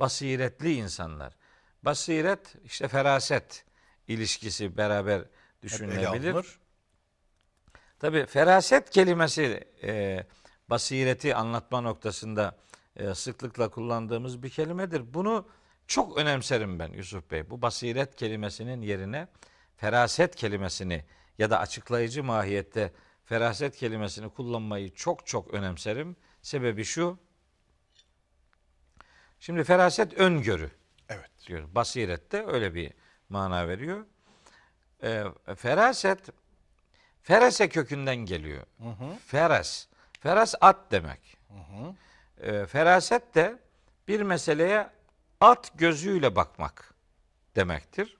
B: Basiretli insanlar. Basiret işte feraset ilişkisi beraber düşünülebilir. Tabi feraset kelimesi e, basireti anlatma noktasında e, sıklıkla kullandığımız bir kelimedir. Bunu çok önemserim ben Yusuf Bey. Bu basiret kelimesinin yerine feraset kelimesini ya da açıklayıcı mahiyette feraset kelimesini kullanmayı çok çok önemserim. Sebebi şu. Şimdi feraset öngörü
A: Evet.
B: diyor. Basiret de öyle bir mana veriyor. Ee, feraset ferese kökünden geliyor. Feres. Feres at demek. Ee, feraset de bir meseleye at gözüyle bakmak demektir.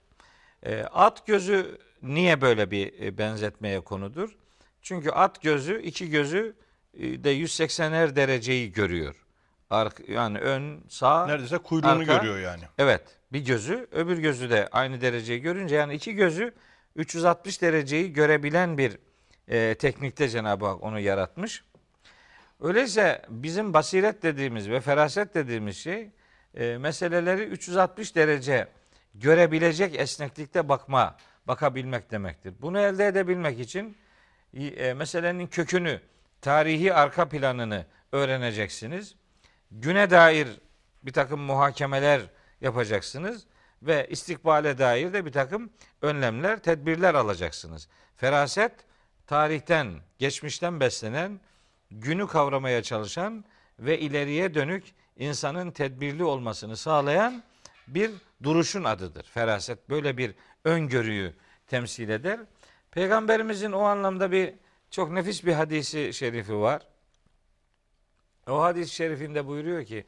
B: Ee, at gözü niye böyle bir e, benzetmeye konudur? Çünkü at gözü iki gözü e, de 180'er dereceyi görüyor. Ark, yani ön, sağ,
A: Neredeyse kuyruğunu
B: arka.
A: görüyor yani.
B: Evet. Bir gözü, öbür gözü de aynı dereceyi görünce yani iki gözü 360 dereceyi görebilen bir e, teknikte Cenab-ı Hak onu yaratmış. Öyleyse bizim basiret dediğimiz ve feraset dediğimiz şey e, meseleleri 360 derece görebilecek esneklikte bakma, bakabilmek demektir. Bunu elde edebilmek için e, meselenin kökünü, tarihi arka planını öğreneceksiniz. Güne dair bir takım muhakemeler yapacaksınız ve istikbale dair de bir takım önlemler, tedbirler alacaksınız. Feraset tarihten, geçmişten beslenen, günü kavramaya çalışan ve ileriye dönük insanın tedbirli olmasını sağlayan bir duruşun adıdır. Feraset böyle bir öngörüyü temsil eder. Peygamberimizin o anlamda bir çok nefis bir hadisi şerifi var. O hadis-i şerifinde buyuruyor ki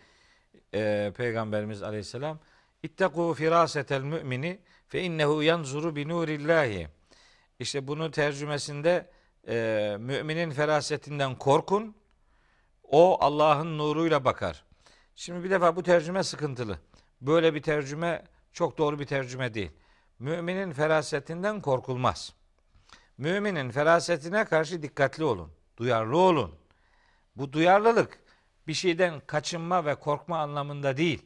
B: e, Peygamberimiz Aleyhisselam İttekû firâsetel mümini fe innehu yanzuru bi nurillahi. İşte bunu tercümesinde e, müminin ferasetinden korkun. O Allah'ın nuruyla bakar. Şimdi bir defa bu tercüme sıkıntılı. Böyle bir tercüme çok doğru bir tercüme değil. Müminin ferasetinden korkulmaz. Müminin ferasetine karşı dikkatli olun. Duyarlı olun. Bu duyarlılık bir şeyden kaçınma ve korkma anlamında değil.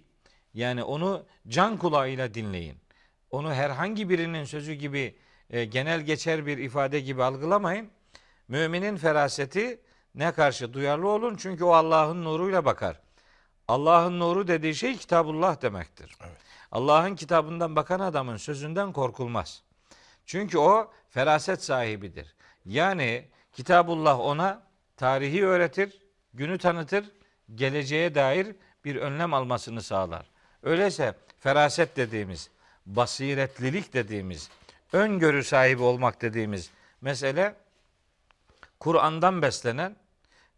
B: Yani onu can kulağıyla dinleyin. Onu herhangi birinin sözü gibi e, genel geçer bir ifade gibi algılamayın. Müminin feraseti ne karşı duyarlı olun çünkü o Allah'ın nuruyla bakar. Allah'ın nuru dediği şey kitabullah demektir.
A: Evet.
B: Allah'ın kitabından bakan adamın sözünden korkulmaz. Çünkü o feraset sahibidir. Yani kitabullah ona tarihi öğretir, günü tanıtır, geleceğe dair bir önlem almasını sağlar. Öyleyse feraset dediğimiz, basiretlilik dediğimiz, öngörü sahibi olmak dediğimiz mesele Kur'an'dan beslenen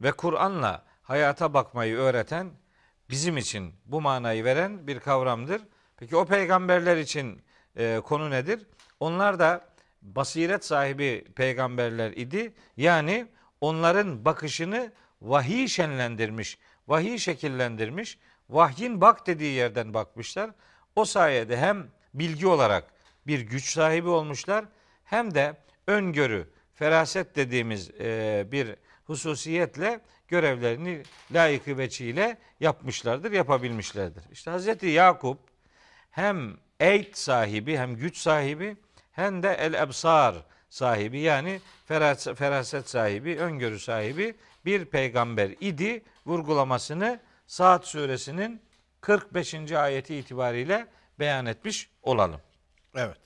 B: ve Kur'an'la hayata bakmayı öğreten bizim için bu manayı veren bir kavramdır. Peki o peygamberler için e, konu nedir? Onlar da basiret sahibi peygamberler idi. Yani onların bakışını vahiy şenlendirmiş, vahiy şekillendirmiş, vahyin bak dediği yerden bakmışlar. O sayede hem bilgi olarak bir güç sahibi olmuşlar hem de öngörü, feraset dediğimiz e, bir hususiyetle görevlerini layıkı veçiyle yapmışlardır, yapabilmişlerdir. İşte Hazreti Yakup hem eyd sahibi hem güç sahibi hem de el ebsar sahibi yani feras- feraset sahibi, öngörü sahibi bir peygamber idi vurgulamasını Saat suresinin 45. ayeti itibariyle beyan etmiş olalım.
A: Evet.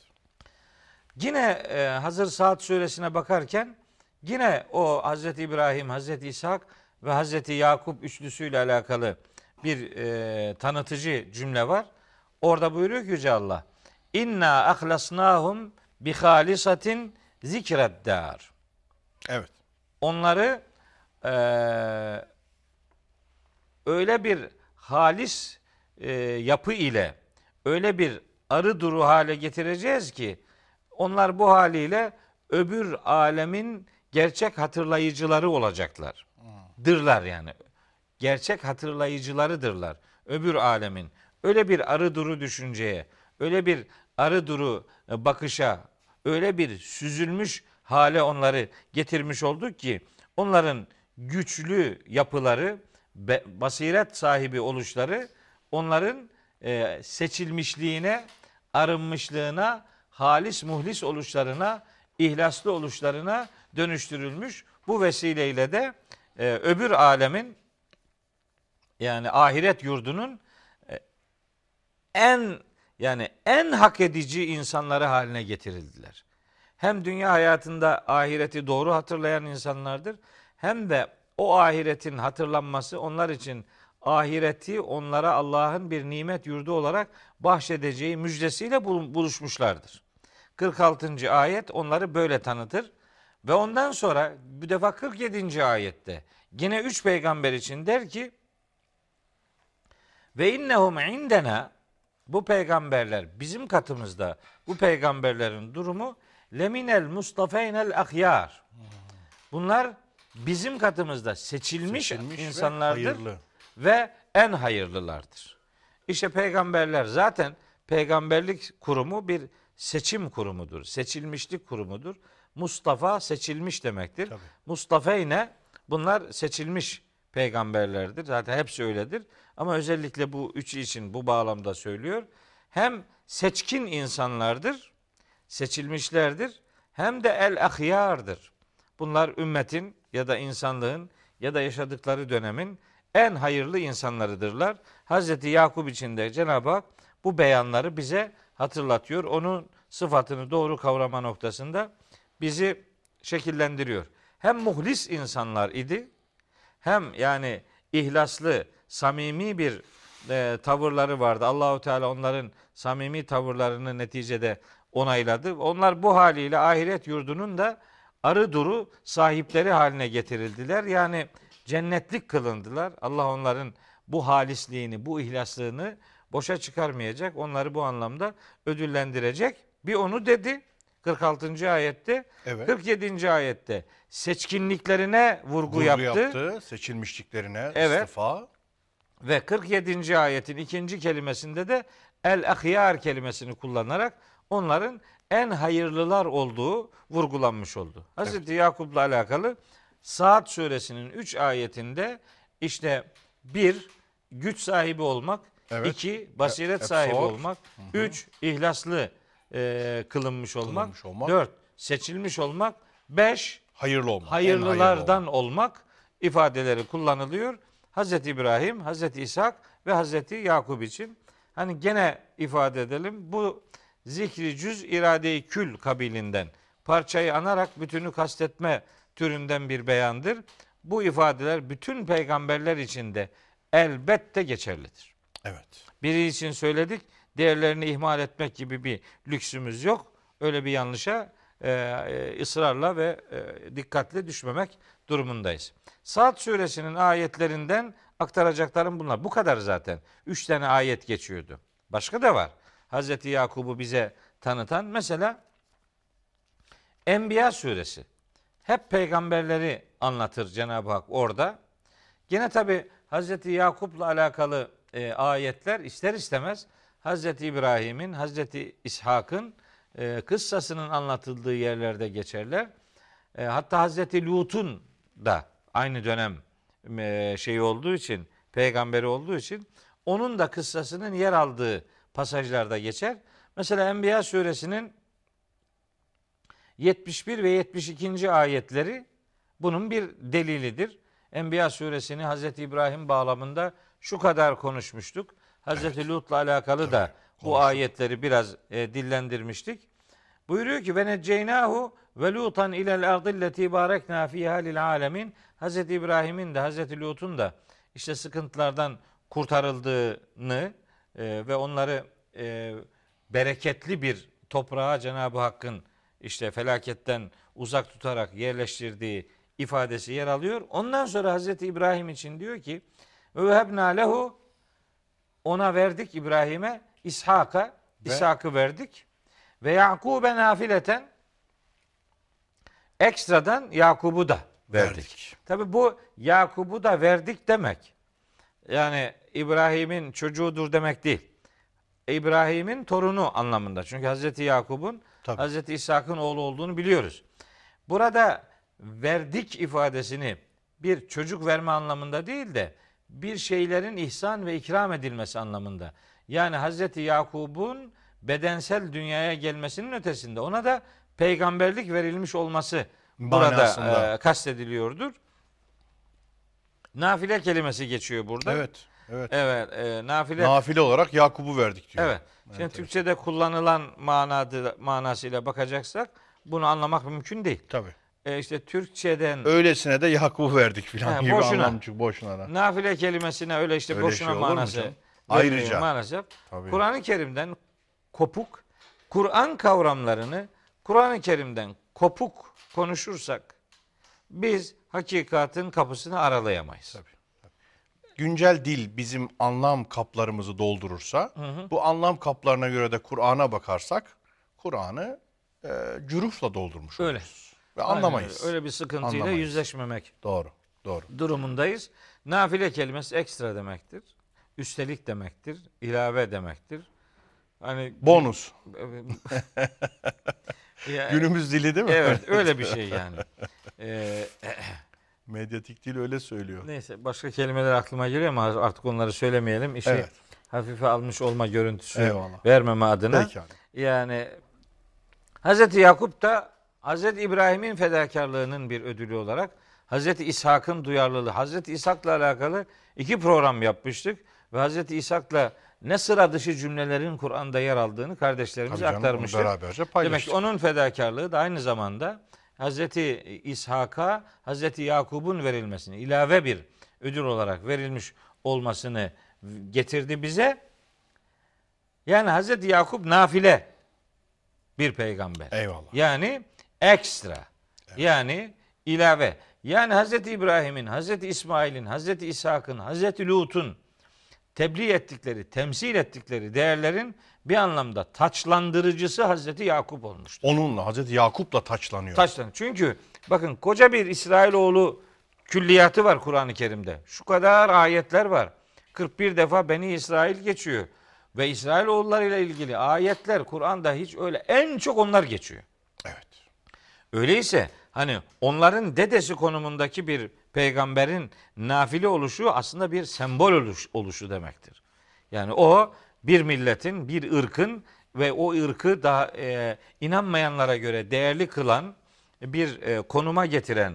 B: Yine e, hazır Saat suresine bakarken yine o Hazreti İbrahim, Hazreti İshak ve Hazreti Yakup üçlüsüyle alakalı bir e, tanıtıcı cümle var. Orada buyuruyor ki Yüce Allah. İnna ahlasnahum bi halisatin zikreddar.
A: Evet.
B: Onları e, öyle bir halis e, yapı ile öyle bir arı duru hale getireceğiz ki onlar bu haliyle öbür alemin gerçek hatırlayıcıları olacaklar. Dırlar yani. Gerçek hatırlayıcılarıdırlar. Öbür alemin. Öyle bir arı duru düşünceye, öyle bir arı duru e, bakışa, öyle bir süzülmüş hale onları getirmiş olduk ki onların güçlü yapıları, basiret sahibi oluşları onların e, seçilmişliğine, arınmışlığına, halis muhlis oluşlarına, ihlaslı oluşlarına dönüştürülmüş. Bu vesileyle de e, öbür alemin yani ahiret yurdunun e, en yani en hak edici insanları haline getirildiler. Hem dünya hayatında ahireti doğru hatırlayan insanlardır hem de o ahiretin hatırlanması onlar için ahireti onlara Allah'ın bir nimet yurdu olarak bahşedeceği müjdesiyle bul- buluşmuşlardır. 46. ayet onları böyle tanıtır. Ve ondan sonra bir defa 47. ayette yine üç peygamber için der ki ve innehum indena bu peygamberler bizim katımızda bu peygamberlerin durumu leminel mustafeynel ahyar. Bunlar bizim katımızda seçilmiş,
A: Seçilmiş ve
B: insanlardır
A: hayırlı.
B: ve en hayırlılardır. İşte peygamberler zaten peygamberlik kurumu bir seçim kurumudur. Seçilmişlik kurumudur. Mustafa seçilmiş demektir.
A: Tabii.
B: Mustafeyne bunlar seçilmiş peygamberlerdir. Zaten hepsi öyledir. Ama özellikle bu üçü için bu bağlamda söylüyor. Hem seçkin insanlardır, seçilmişlerdir. Hem de el ahyardır. Bunlar ümmetin ya da insanlığın ya da yaşadıkları dönemin en hayırlı insanlarıdırlar. Hazreti Yakup için de Cenab-ı Hak bu beyanları bize hatırlatıyor. Onun sıfatını doğru kavrama noktasında bizi şekillendiriyor. Hem muhlis insanlar idi, hem yani ihlaslı, samimi bir e, tavırları vardı. Allahu Teala onların samimi tavırlarını neticede onayladı. Onlar bu haliyle ahiret yurdunun da arı duru sahipleri haline getirildiler. Yani cennetlik kılındılar. Allah onların bu halisliğini, bu ihlaslığını boşa çıkarmayacak. Onları bu anlamda ödüllendirecek. Bir onu dedi 46. ayette.
A: Evet.
B: 47. ayette seçkinliklerine vurgu,
A: Vurgu
B: yaptı.
A: yaptı. Seçilmişliklerine
B: Evet.
A: istifa.
B: Ve 47. ayetin ikinci kelimesinde de el ahyar kelimesini kullanarak onların en hayırlılar olduğu vurgulanmış oldu. Hazreti Yakup'la alakalı Saat suresinin 3 ayetinde işte bir güç sahibi olmak,
A: Evet.
B: iki basiret
A: E-
B: sahibi
A: efsor.
B: olmak, üç ihlaslı e, kılınmış olmak,
A: Kılınmış olmak.
B: dört seçilmiş olmak, beş
A: Hayırlı olmak.
B: hayırlılardan
A: hayırlı
B: olmak ifadeleri kullanılıyor. Hazreti İbrahim, Hazreti İshak ve Hazreti Yakup için. Hani gene ifade edelim. Bu zikri cüz irade-i kül kabilinden parçayı anarak bütünü kastetme türünden bir beyandır. Bu ifadeler bütün peygamberler için de elbette geçerlidir.
A: Evet.
B: Biri için söyledik, diğerlerini ihmal etmek gibi bir lüksümüz yok. Öyle bir yanlışa e, e, ısrarla ve e, dikkatli düşmemek durumundayız. Saat suresinin ayetlerinden aktaracaklarım bunlar. Bu kadar zaten. Üç tane ayet geçiyordu. Başka da var. Hazreti Yakub'u bize tanıtan mesela Enbiya suresi. Hep peygamberleri anlatır Cenab-ı Hak orada. Gene tabi Hazreti Yakup'la alakalı e, ayetler ister istemez Hazreti İbrahim'in, Hazreti İshak'ın e, kıssasının anlatıldığı yerlerde geçerler. E, hatta Hazreti Lut'un da aynı dönem e, şeyi olduğu için, peygamberi olduğu için onun da kıssasının yer aldığı pasajlarda geçer. Mesela Enbiya suresinin 71 ve 72. ayetleri bunun bir delilidir. Enbiya suresini Hazreti İbrahim bağlamında şu kadar konuşmuştuk. Hazreti Lut'la alakalı da bu
A: konuştuk.
B: ayetleri biraz e, dillendirmiştik. Buyuruyor ki ve necceynahu ve lutan ilel ardilleti barekna fiha lil alemin. Hazreti İbrahim'in de Hazreti Lut'un da işte sıkıntılardan kurtarıldığını e, ve onları e, bereketli bir toprağa Cenab-ı Hakk'ın işte felaketten uzak tutarak yerleştirdiği ifadesi yer alıyor. Ondan sonra Hazreti İbrahim için diyor ki ve vehebna lehu ona verdik İbrahim'e İshak'a İshak'ı verdik ve Yakub'e nafileten ekstradan Yakub'u da verdik.
A: Verdik.
B: Tabi bu Yakub'u da verdik demek. Yani İbrahim'in çocuğudur demek değil. İbrahim'in torunu anlamında. Çünkü Hazreti Yakub'un
A: Tabii.
B: Hazreti İshak'ın oğlu olduğunu biliyoruz. Burada verdik ifadesini bir çocuk verme anlamında değil de bir şeylerin ihsan ve ikram edilmesi anlamında. Yani Hazreti Yakub'un bedensel dünyaya gelmesinin ötesinde ona da peygamberlik verilmiş olması burada e, kastediliyordur. Nafile kelimesi geçiyor burada.
A: Evet. Evet.
B: Evet, e, nafile
A: Nafile olarak Yakup'u verdik diyor.
B: Evet. Şimdi Türkçe'de kullanılan manadı, manasıyla bakacaksak bunu anlamak mümkün değil.
A: Tabii.
B: e, işte Türkçeden
A: Öylesine de Yakup'u verdik filan gibi
B: boşuna.
A: anlamcı boşuna da.
B: nafile kelimesine öyle işte
A: Öyle
B: boşuna
A: şey
B: manası
A: Ayrıca.
B: maalesef.
A: Tabii.
B: Kur'an-ı Kerim'den kopuk, Kur'an kavramlarını Kur'an-ı Kerim'den kopuk konuşursak biz hakikatin kapısını aralayamayız.
A: Güncel dil bizim anlam kaplarımızı doldurursa, bu anlam kaplarına göre de Kur'an'a bakarsak, Kur'an'ı e, cürufla doldurmuş
B: Öyle.
A: oluruz. Ve anlamayız.
B: Öyle. Öyle bir sıkıntıyla
A: Anlamayız.
B: yüzleşmemek
A: Doğru, doğru.
B: durumundayız. Nafile kelimesi ekstra demektir. Üstelik demektir. ilave demektir. Hani
A: Bonus.
B: Ya-
A: Günümüz dili değil mi?
B: Evet öyle bir şey yani. Ee,
A: Medyatik dil öyle söylüyor.
B: neyse başka kelimeler aklıma geliyor ama artık onları söylemeyelim. İşi
A: Evet.
B: hafife almış olma görüntüsü
A: Eyvallah.
B: vermeme adına.
A: Peki abi.
B: Yani Hazreti Yakup da Hazreti İbrahim'in fedakarlığının bir ödülü olarak Hazreti İshak'ın duyarlılığı, Hazreti İshak'la alakalı iki program yapmıştık ve Hazreti İshak'la ne sıra dışı cümlelerin Kur'an'da yer aldığını kardeşlerimize
A: Tabii canım,
B: aktarmıştık. Demek ki onun fedakarlığı da aynı zamanda Hazreti İshak'a Hazreti Yakub'un verilmesini ilave bir ödül olarak verilmiş olmasını getirdi bize. Yani Hazreti Yakup nafile bir peygamber.
A: Eyvallah.
B: Yani ekstra. Yani ilave. Yani Hazreti İbrahim'in, Hazreti İsmail'in, Hazreti İshak'ın, Hazreti Lut'un tebliğ ettikleri, temsil ettikleri değerlerin bir anlamda taçlandırıcısı Hazreti Yakup olmuştur.
A: Onunla Hazreti Yakup'la taçlanıyor.
B: Taçlan. Çünkü bakın koca bir İsrailoğlu külliyatı var Kur'an-ı Kerim'de. Şu kadar ayetler var. 41 defa Beni İsrail geçiyor. Ve İsrailoğulları ile ilgili ayetler Kur'an'da hiç öyle en çok onlar geçiyor.
A: Evet.
B: Öyleyse hani onların dedesi konumundaki bir peygamberin nafile oluşu aslında bir sembol oluş, oluşu demektir. Yani o bir milletin, bir ırkın ve o ırkı daha e, inanmayanlara göre değerli kılan bir e, konuma getiren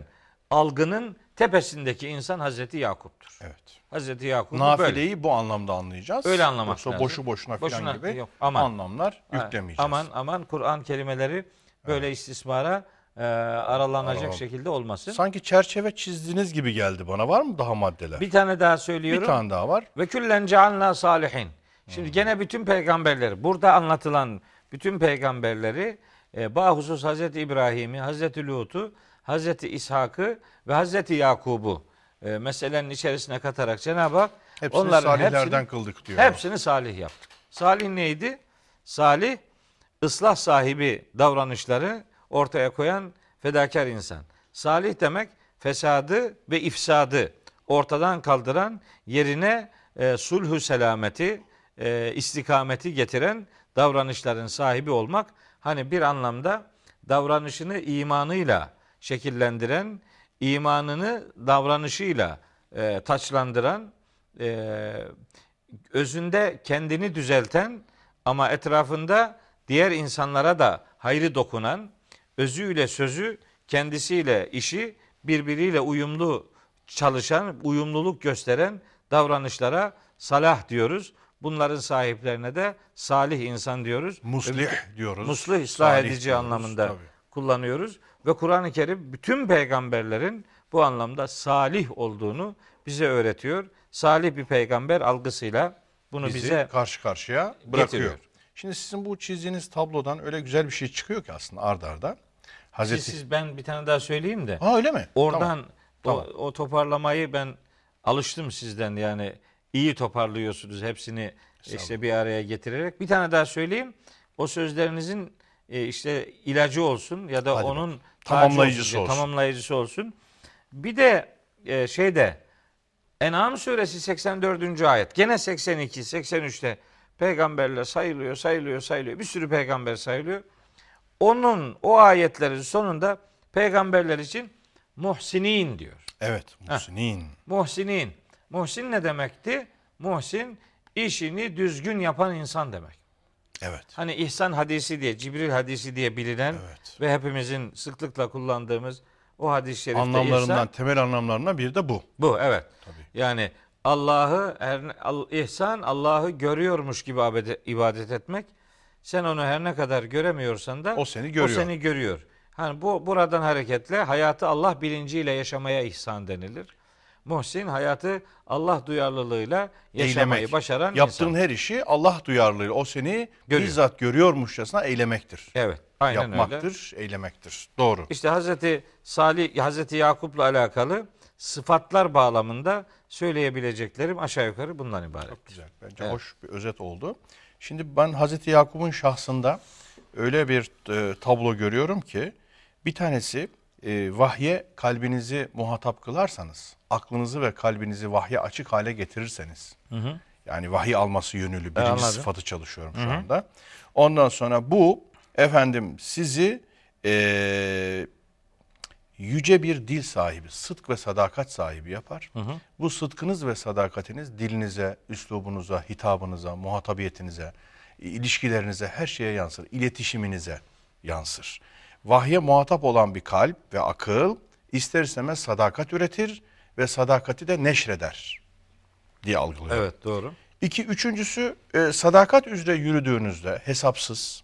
B: algının tepesindeki insan Hazreti Yakup'tur.
A: Evet.
B: Hazreti Yakup böyle.
A: Nafileyi bu anlamda anlayacağız.
B: Öyle anlamak
A: Yoksa
B: lazım.
A: boşu boşuna,
B: Boşuna,
A: falan gibi
B: yok, aman.
A: anlamlar
B: Ha,
A: yüklemeyeceğiz.
B: Aman aman Kur'an kelimeleri böyle istismara e, aralanacak
A: Aralan-
B: şekilde olmasın.
A: Sanki çerçeve çizdiğiniz gibi geldi bana. Var mı daha maddeler?
B: Bir tane daha
A: Bir
B: söylüyorum.
A: tane daha var.
B: Ve küllen cealna salihin. Şimdi gene bütün peygamberleri, burada anlatılan bütün peygamberleri e, bahusus Hazreti İbrahim'i, Hazreti Lut'u, Hazreti İshak'ı ve Hazreti Yakub'u e, meselenin içerisine katarak Cenab-ı Hak
A: Hepsini
B: onların
A: salihlerden
B: hepsini,
A: kıldık diyor.
B: hepsini salih yaptı. Salih neydi? Salih ıslah sahibi davranışları ortaya koyan fedakar insan. Salih demek fesadı ve ifsadı ortadan kaldıran yerine e, sulhü selameti, e, istikameti getiren davranışların sahibi olmak hani bir anlamda davranışını imanıyla şekillendiren, imanını davranışıyla e, taçlandıran, e, özünde kendini düzelten ama etrafında diğer insanlara da hayrı dokunan, özüyle sözü, kendisiyle işi birbiriyle uyumlu çalışan, uyumluluk gösteren davranışlara salah diyoruz. Bunların sahiplerine de salih insan diyoruz.
A: Muslih diyoruz.
B: Muslih, ıslah
A: salih
B: edici
A: diyoruz.
B: anlamında
A: Tabii.
B: kullanıyoruz. Ve Kur'an-ı Kerim bütün peygamberlerin bu anlamda salih olduğunu bize öğretiyor. Salih bir peygamber algısıyla bunu
A: Bizi
B: bize
A: karşı karşıya bırakıyor.
B: getiriyor.
A: Şimdi sizin bu çizdiğiniz tablodan öyle güzel bir şey çıkıyor ki aslında ardarda. arda. Hazreti...
B: siz, siz ben bir tane daha söyleyeyim de.
A: Ha öyle mi?
B: Oradan
A: Tamam.
B: o,
A: Tamam.
B: o toparlamayı ben alıştım sizden yani iyi toparlıyorsunuz hepsini işte bir araya getirerek. Bir tane daha söyleyeyim. O sözlerinizin e, işte ilacı olsun ya da
A: Hadi
B: onun
A: Tamamlayıcısı olsun.
B: Tamamlayıcısı olsun. Bir de e, şeyde En'am suresi 84. ayet. Gene 82, 83'te peygamberler sayılıyor, sayılıyor, sayılıyor. Bir sürü peygamber sayılıyor. Onun o ayetlerin sonunda peygamberler için muhsinin diyor.
A: Evet. Muhsinin.
B: Muhsinin. Muhsin ne demekti? Muhsin işini düzgün yapan insan demek.
A: Evet.
B: Hani ihsan hadisi diye, Cibril hadisi diye bilinen
A: Evet.
B: ve hepimizin sıklıkla kullandığımız o hadis-i şerifte
A: Anlamlarından,
B: ihsan
A: temel anlamlarından biri de bu.
B: bu evet.
A: Tabii.
B: Yani Allah'ı ihsan Allah'ı görüyormuş gibi ibadet etmek. Sen onu her ne kadar göremiyorsan da
A: O seni görüyor.
B: O seni görüyor. Hani bu buradan hareketle hayatı Allah bilinciyle yaşamaya ihsan denilir. Muhsin hayatı Allah duyarlılığıyla yaşamayı
A: Eylemek.
B: başaran
A: Yaptığın
B: insan.
A: her işi Allah duyarlılığı o seni
B: Görüyor.
A: bizzat görüyormuşçasına eylemektir.
B: Evet. Aynen öyle.
A: Yapmaktır, eylemektir. Doğru.
B: İşte Hazreti Salih, Hazreti Yakup'la alakalı sıfatlar bağlamında söyleyebileceklerim aşağı yukarı bundan ibaret.
A: Çok güzel. Bence
B: Evet.
A: hoş bir özet oldu. Şimdi ben Hazreti Yakup'un şahsında öyle bir e, tablo görüyorum ki bir tanesi e, vahye kalbinizi muhatap kılarsanız, aklınızı ve kalbinizi vahye açık hale getirirseniz, yani vahiy alması yönülü birinci
B: anladım.
A: sıfatı çalışıyorum şu anda. Ondan sonra bu efendim sizi e, yüce bir dil sahibi, sıdk ve sadakat sahibi yapar. Bu sıdkınız ve sadakatiniz dilinize, üslubunuza, hitabınıza, muhatabiyetinize, ilişkilerinize, her şeye yansır. İletişiminize yansır. Vahye muhatap olan bir kalp ve akıl ister istemez sadakat üretir ve sadakati de neşreder diye algılıyorum.
B: Evet doğru.
A: İki, üçüncüsü e, sadakat üzere yürüdüğünüzde hesapsız,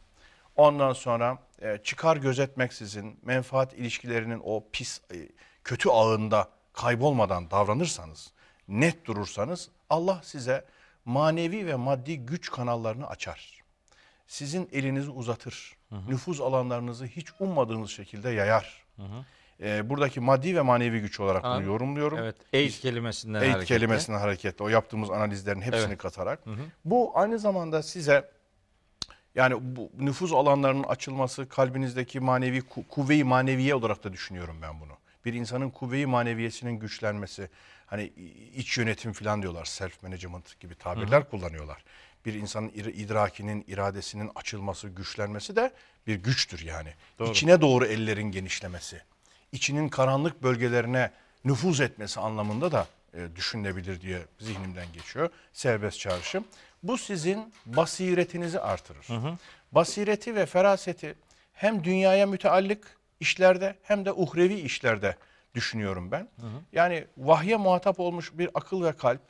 A: ondan sonra e, çıkar gözetmeksizin menfaat ilişkilerinin o pis, e, kötü ağında kaybolmadan davranırsanız, net durursanız Allah size manevi ve maddi güç kanallarını açar. Sizin elinizi uzatır. Nüfuz alanlarınızı hiç ummadığınız şekilde yayar. E, buradaki maddi ve manevi güç olarak bunu
B: Anladım.
A: yorumluyorum.
B: Evet. Eid kelimesinden
A: Eğit
B: hareketle.
A: kelimesinden hareketle o yaptığımız analizlerin hepsini
B: Evet.
A: katarak. Bu aynı zamanda size yani bu nüfuz alanlarının açılması kalbinizdeki manevi ku- kuvve-i maneviye olarak da düşünüyorum ben bunu. Bir insanın kuvve-i maneviyesinin güçlenmesi hani iç yönetim falan diyorlar self management gibi tabirler kullanıyorlar. Bir insanın idrakinin, iradesinin açılması, güçlenmesi de bir güçtür yani. İçine doğru ellerin genişlemesi içinin karanlık bölgelerine nüfuz etmesi anlamında da e, düşünülebilir diye zihnimden geçiyor. Serbest çağrışım. Bu sizin basiretinizi artırır. Basireti ve feraseti hem dünyaya müteallık işlerde hem de uhrevi işlerde düşünüyorum ben. Yani vahye muhatap olmuş bir akıl ve kalp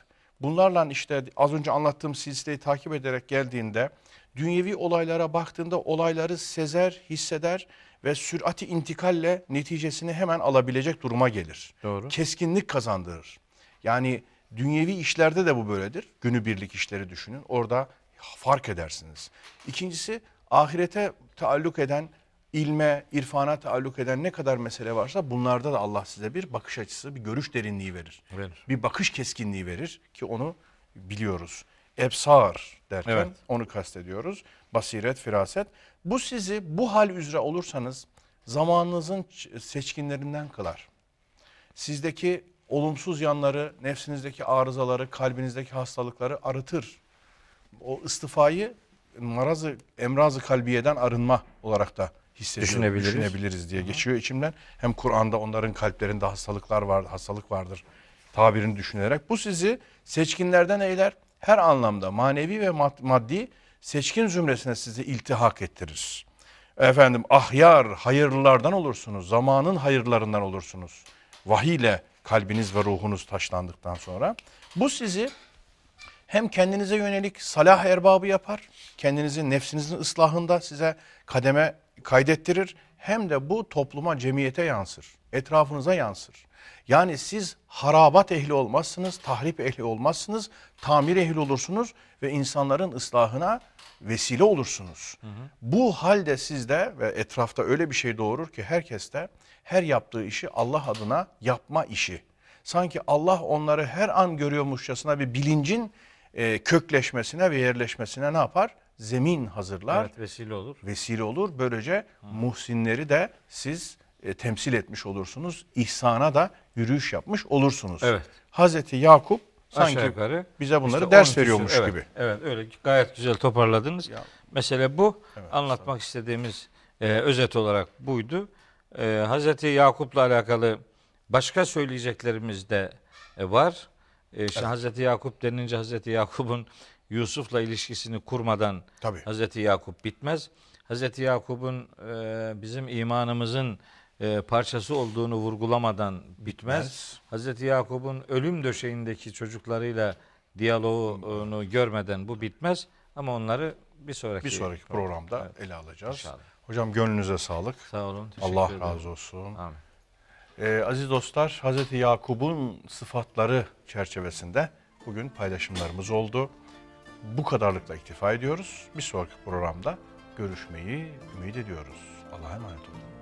A: bunlarla işte az önce anlattığım silsileyi takip ederek geldiğinde dünyevi olaylara baktığında olayları sezer, hisseder ve sürati intikalle neticesini hemen alabilecek duruma gelir.
B: Doğru.
A: Keskinlik kazandırır. Yani dünyevi işlerde de bu böyledir. Günübirlik işleri düşünün. Orada fark edersiniz. İkincisi ahirete taalluk eden, ilme, irfana taalluk eden ne kadar mesele varsa bunlarda da Allah size bir bakış açısı, bir görüş derinliği verir.
B: Verir.
A: Bir bakış keskinliği verir ki onu biliyoruz. Ebsar derken
B: Evet.
A: onu kastediyoruz. Basiret, firaset. Bu sizi bu hal üzere olursanız zamanınızın seçkinlerinden kılar. Sizdeki olumsuz yanları, nefsinizdeki arızaları, kalbinizdeki hastalıkları arıtır. O istifayı marazı, emrazı kalbiyeden arınma olarak da
B: Düşünebiliriz.
A: düşünebiliriz diye geçiyor içimden. Hem Kur'an'da onların kalplerinde hastalıklar var, hastalık vardır tabirini düşünerek. Bu sizi seçkinlerden eyler. Her anlamda manevi ve mad- maddi seçkin zümresine sizi iltihak ettirir. Efendim ahyar, hayırlılardan olursunuz. Zamanın hayırlarından olursunuz. Vahiy ile kalbiniz ve ruhunuz taşlandıktan sonra. Bu sizi hem kendinize yönelik salah erbabı yapar, kendinizin nefsinizin ıslahında size kademe kaydettirir. Hem de bu topluma, cemiyete yansır, etrafınıza yansır. Yani siz harabat ehli olmazsınız, tahrip ehli olmazsınız, tamir ehli olursunuz ve insanların ıslahına vesile olursunuz. Bu halde sizde ve etrafta öyle bir şey doğurur ki herkeste her yaptığı işi Allah adına yapma işi. Sanki Allah onları her an görüyormuşçasına bir bilincin e, kökleşmesine ve yerleşmesine ne yapar? Zemin hazırlar,
B: Evet vesile olur.
A: vesile olur. Böylece muhsinleri de siz e, temsil etmiş olursunuz. İhsana da yürüyüş yapmış olursunuz.
B: Evet.
A: Hazreti Yakup sanki
B: Aşağı yukarı.
A: bize bunları
B: İşte
A: ders
B: 12'si
A: veriyormuş
B: evet,
A: gibi.
B: Evet öyle gayet güzel toparladınız.
A: Ya.
B: Mesele bu.
A: Evet,
B: Anlatmak istediğimiz e, özet olarak buydu. E, Hazreti Yakup'la alakalı başka söyleyeceklerimiz de e, var. E, işte Hazreti Yakup denince Hazreti Yakup'un Yusuf'la ilişkisini kurmadan
A: Tabii.
B: Hazreti Yakup bitmez. Hazreti Yakup'un e, bizim imanımızın e, parçası olduğunu vurgulamadan bitmez.
A: Bitmez.
B: Hazreti Yakup'un ölüm döşeğindeki çocuklarıyla diyaloğunu görmeden bu bitmez. Ama onları bir sonraki,
A: Bir sonraki programda
B: Evet.
A: ele alacağız.
B: İnşallah.
A: Hocam gönlünüze sağlık.
B: Sağ olun.
A: Allah
B: ederim.
A: razı olsun.
B: Amin.
A: Ee, aziz dostlar, Hazreti Yakup'un sıfatları çerçevesinde bugün paylaşımlarımız oldu. Bu kadarlıkla iktifa ediyoruz. Bir sonraki programda görüşmeyi ümit ediyoruz. Allah'a emanet olun.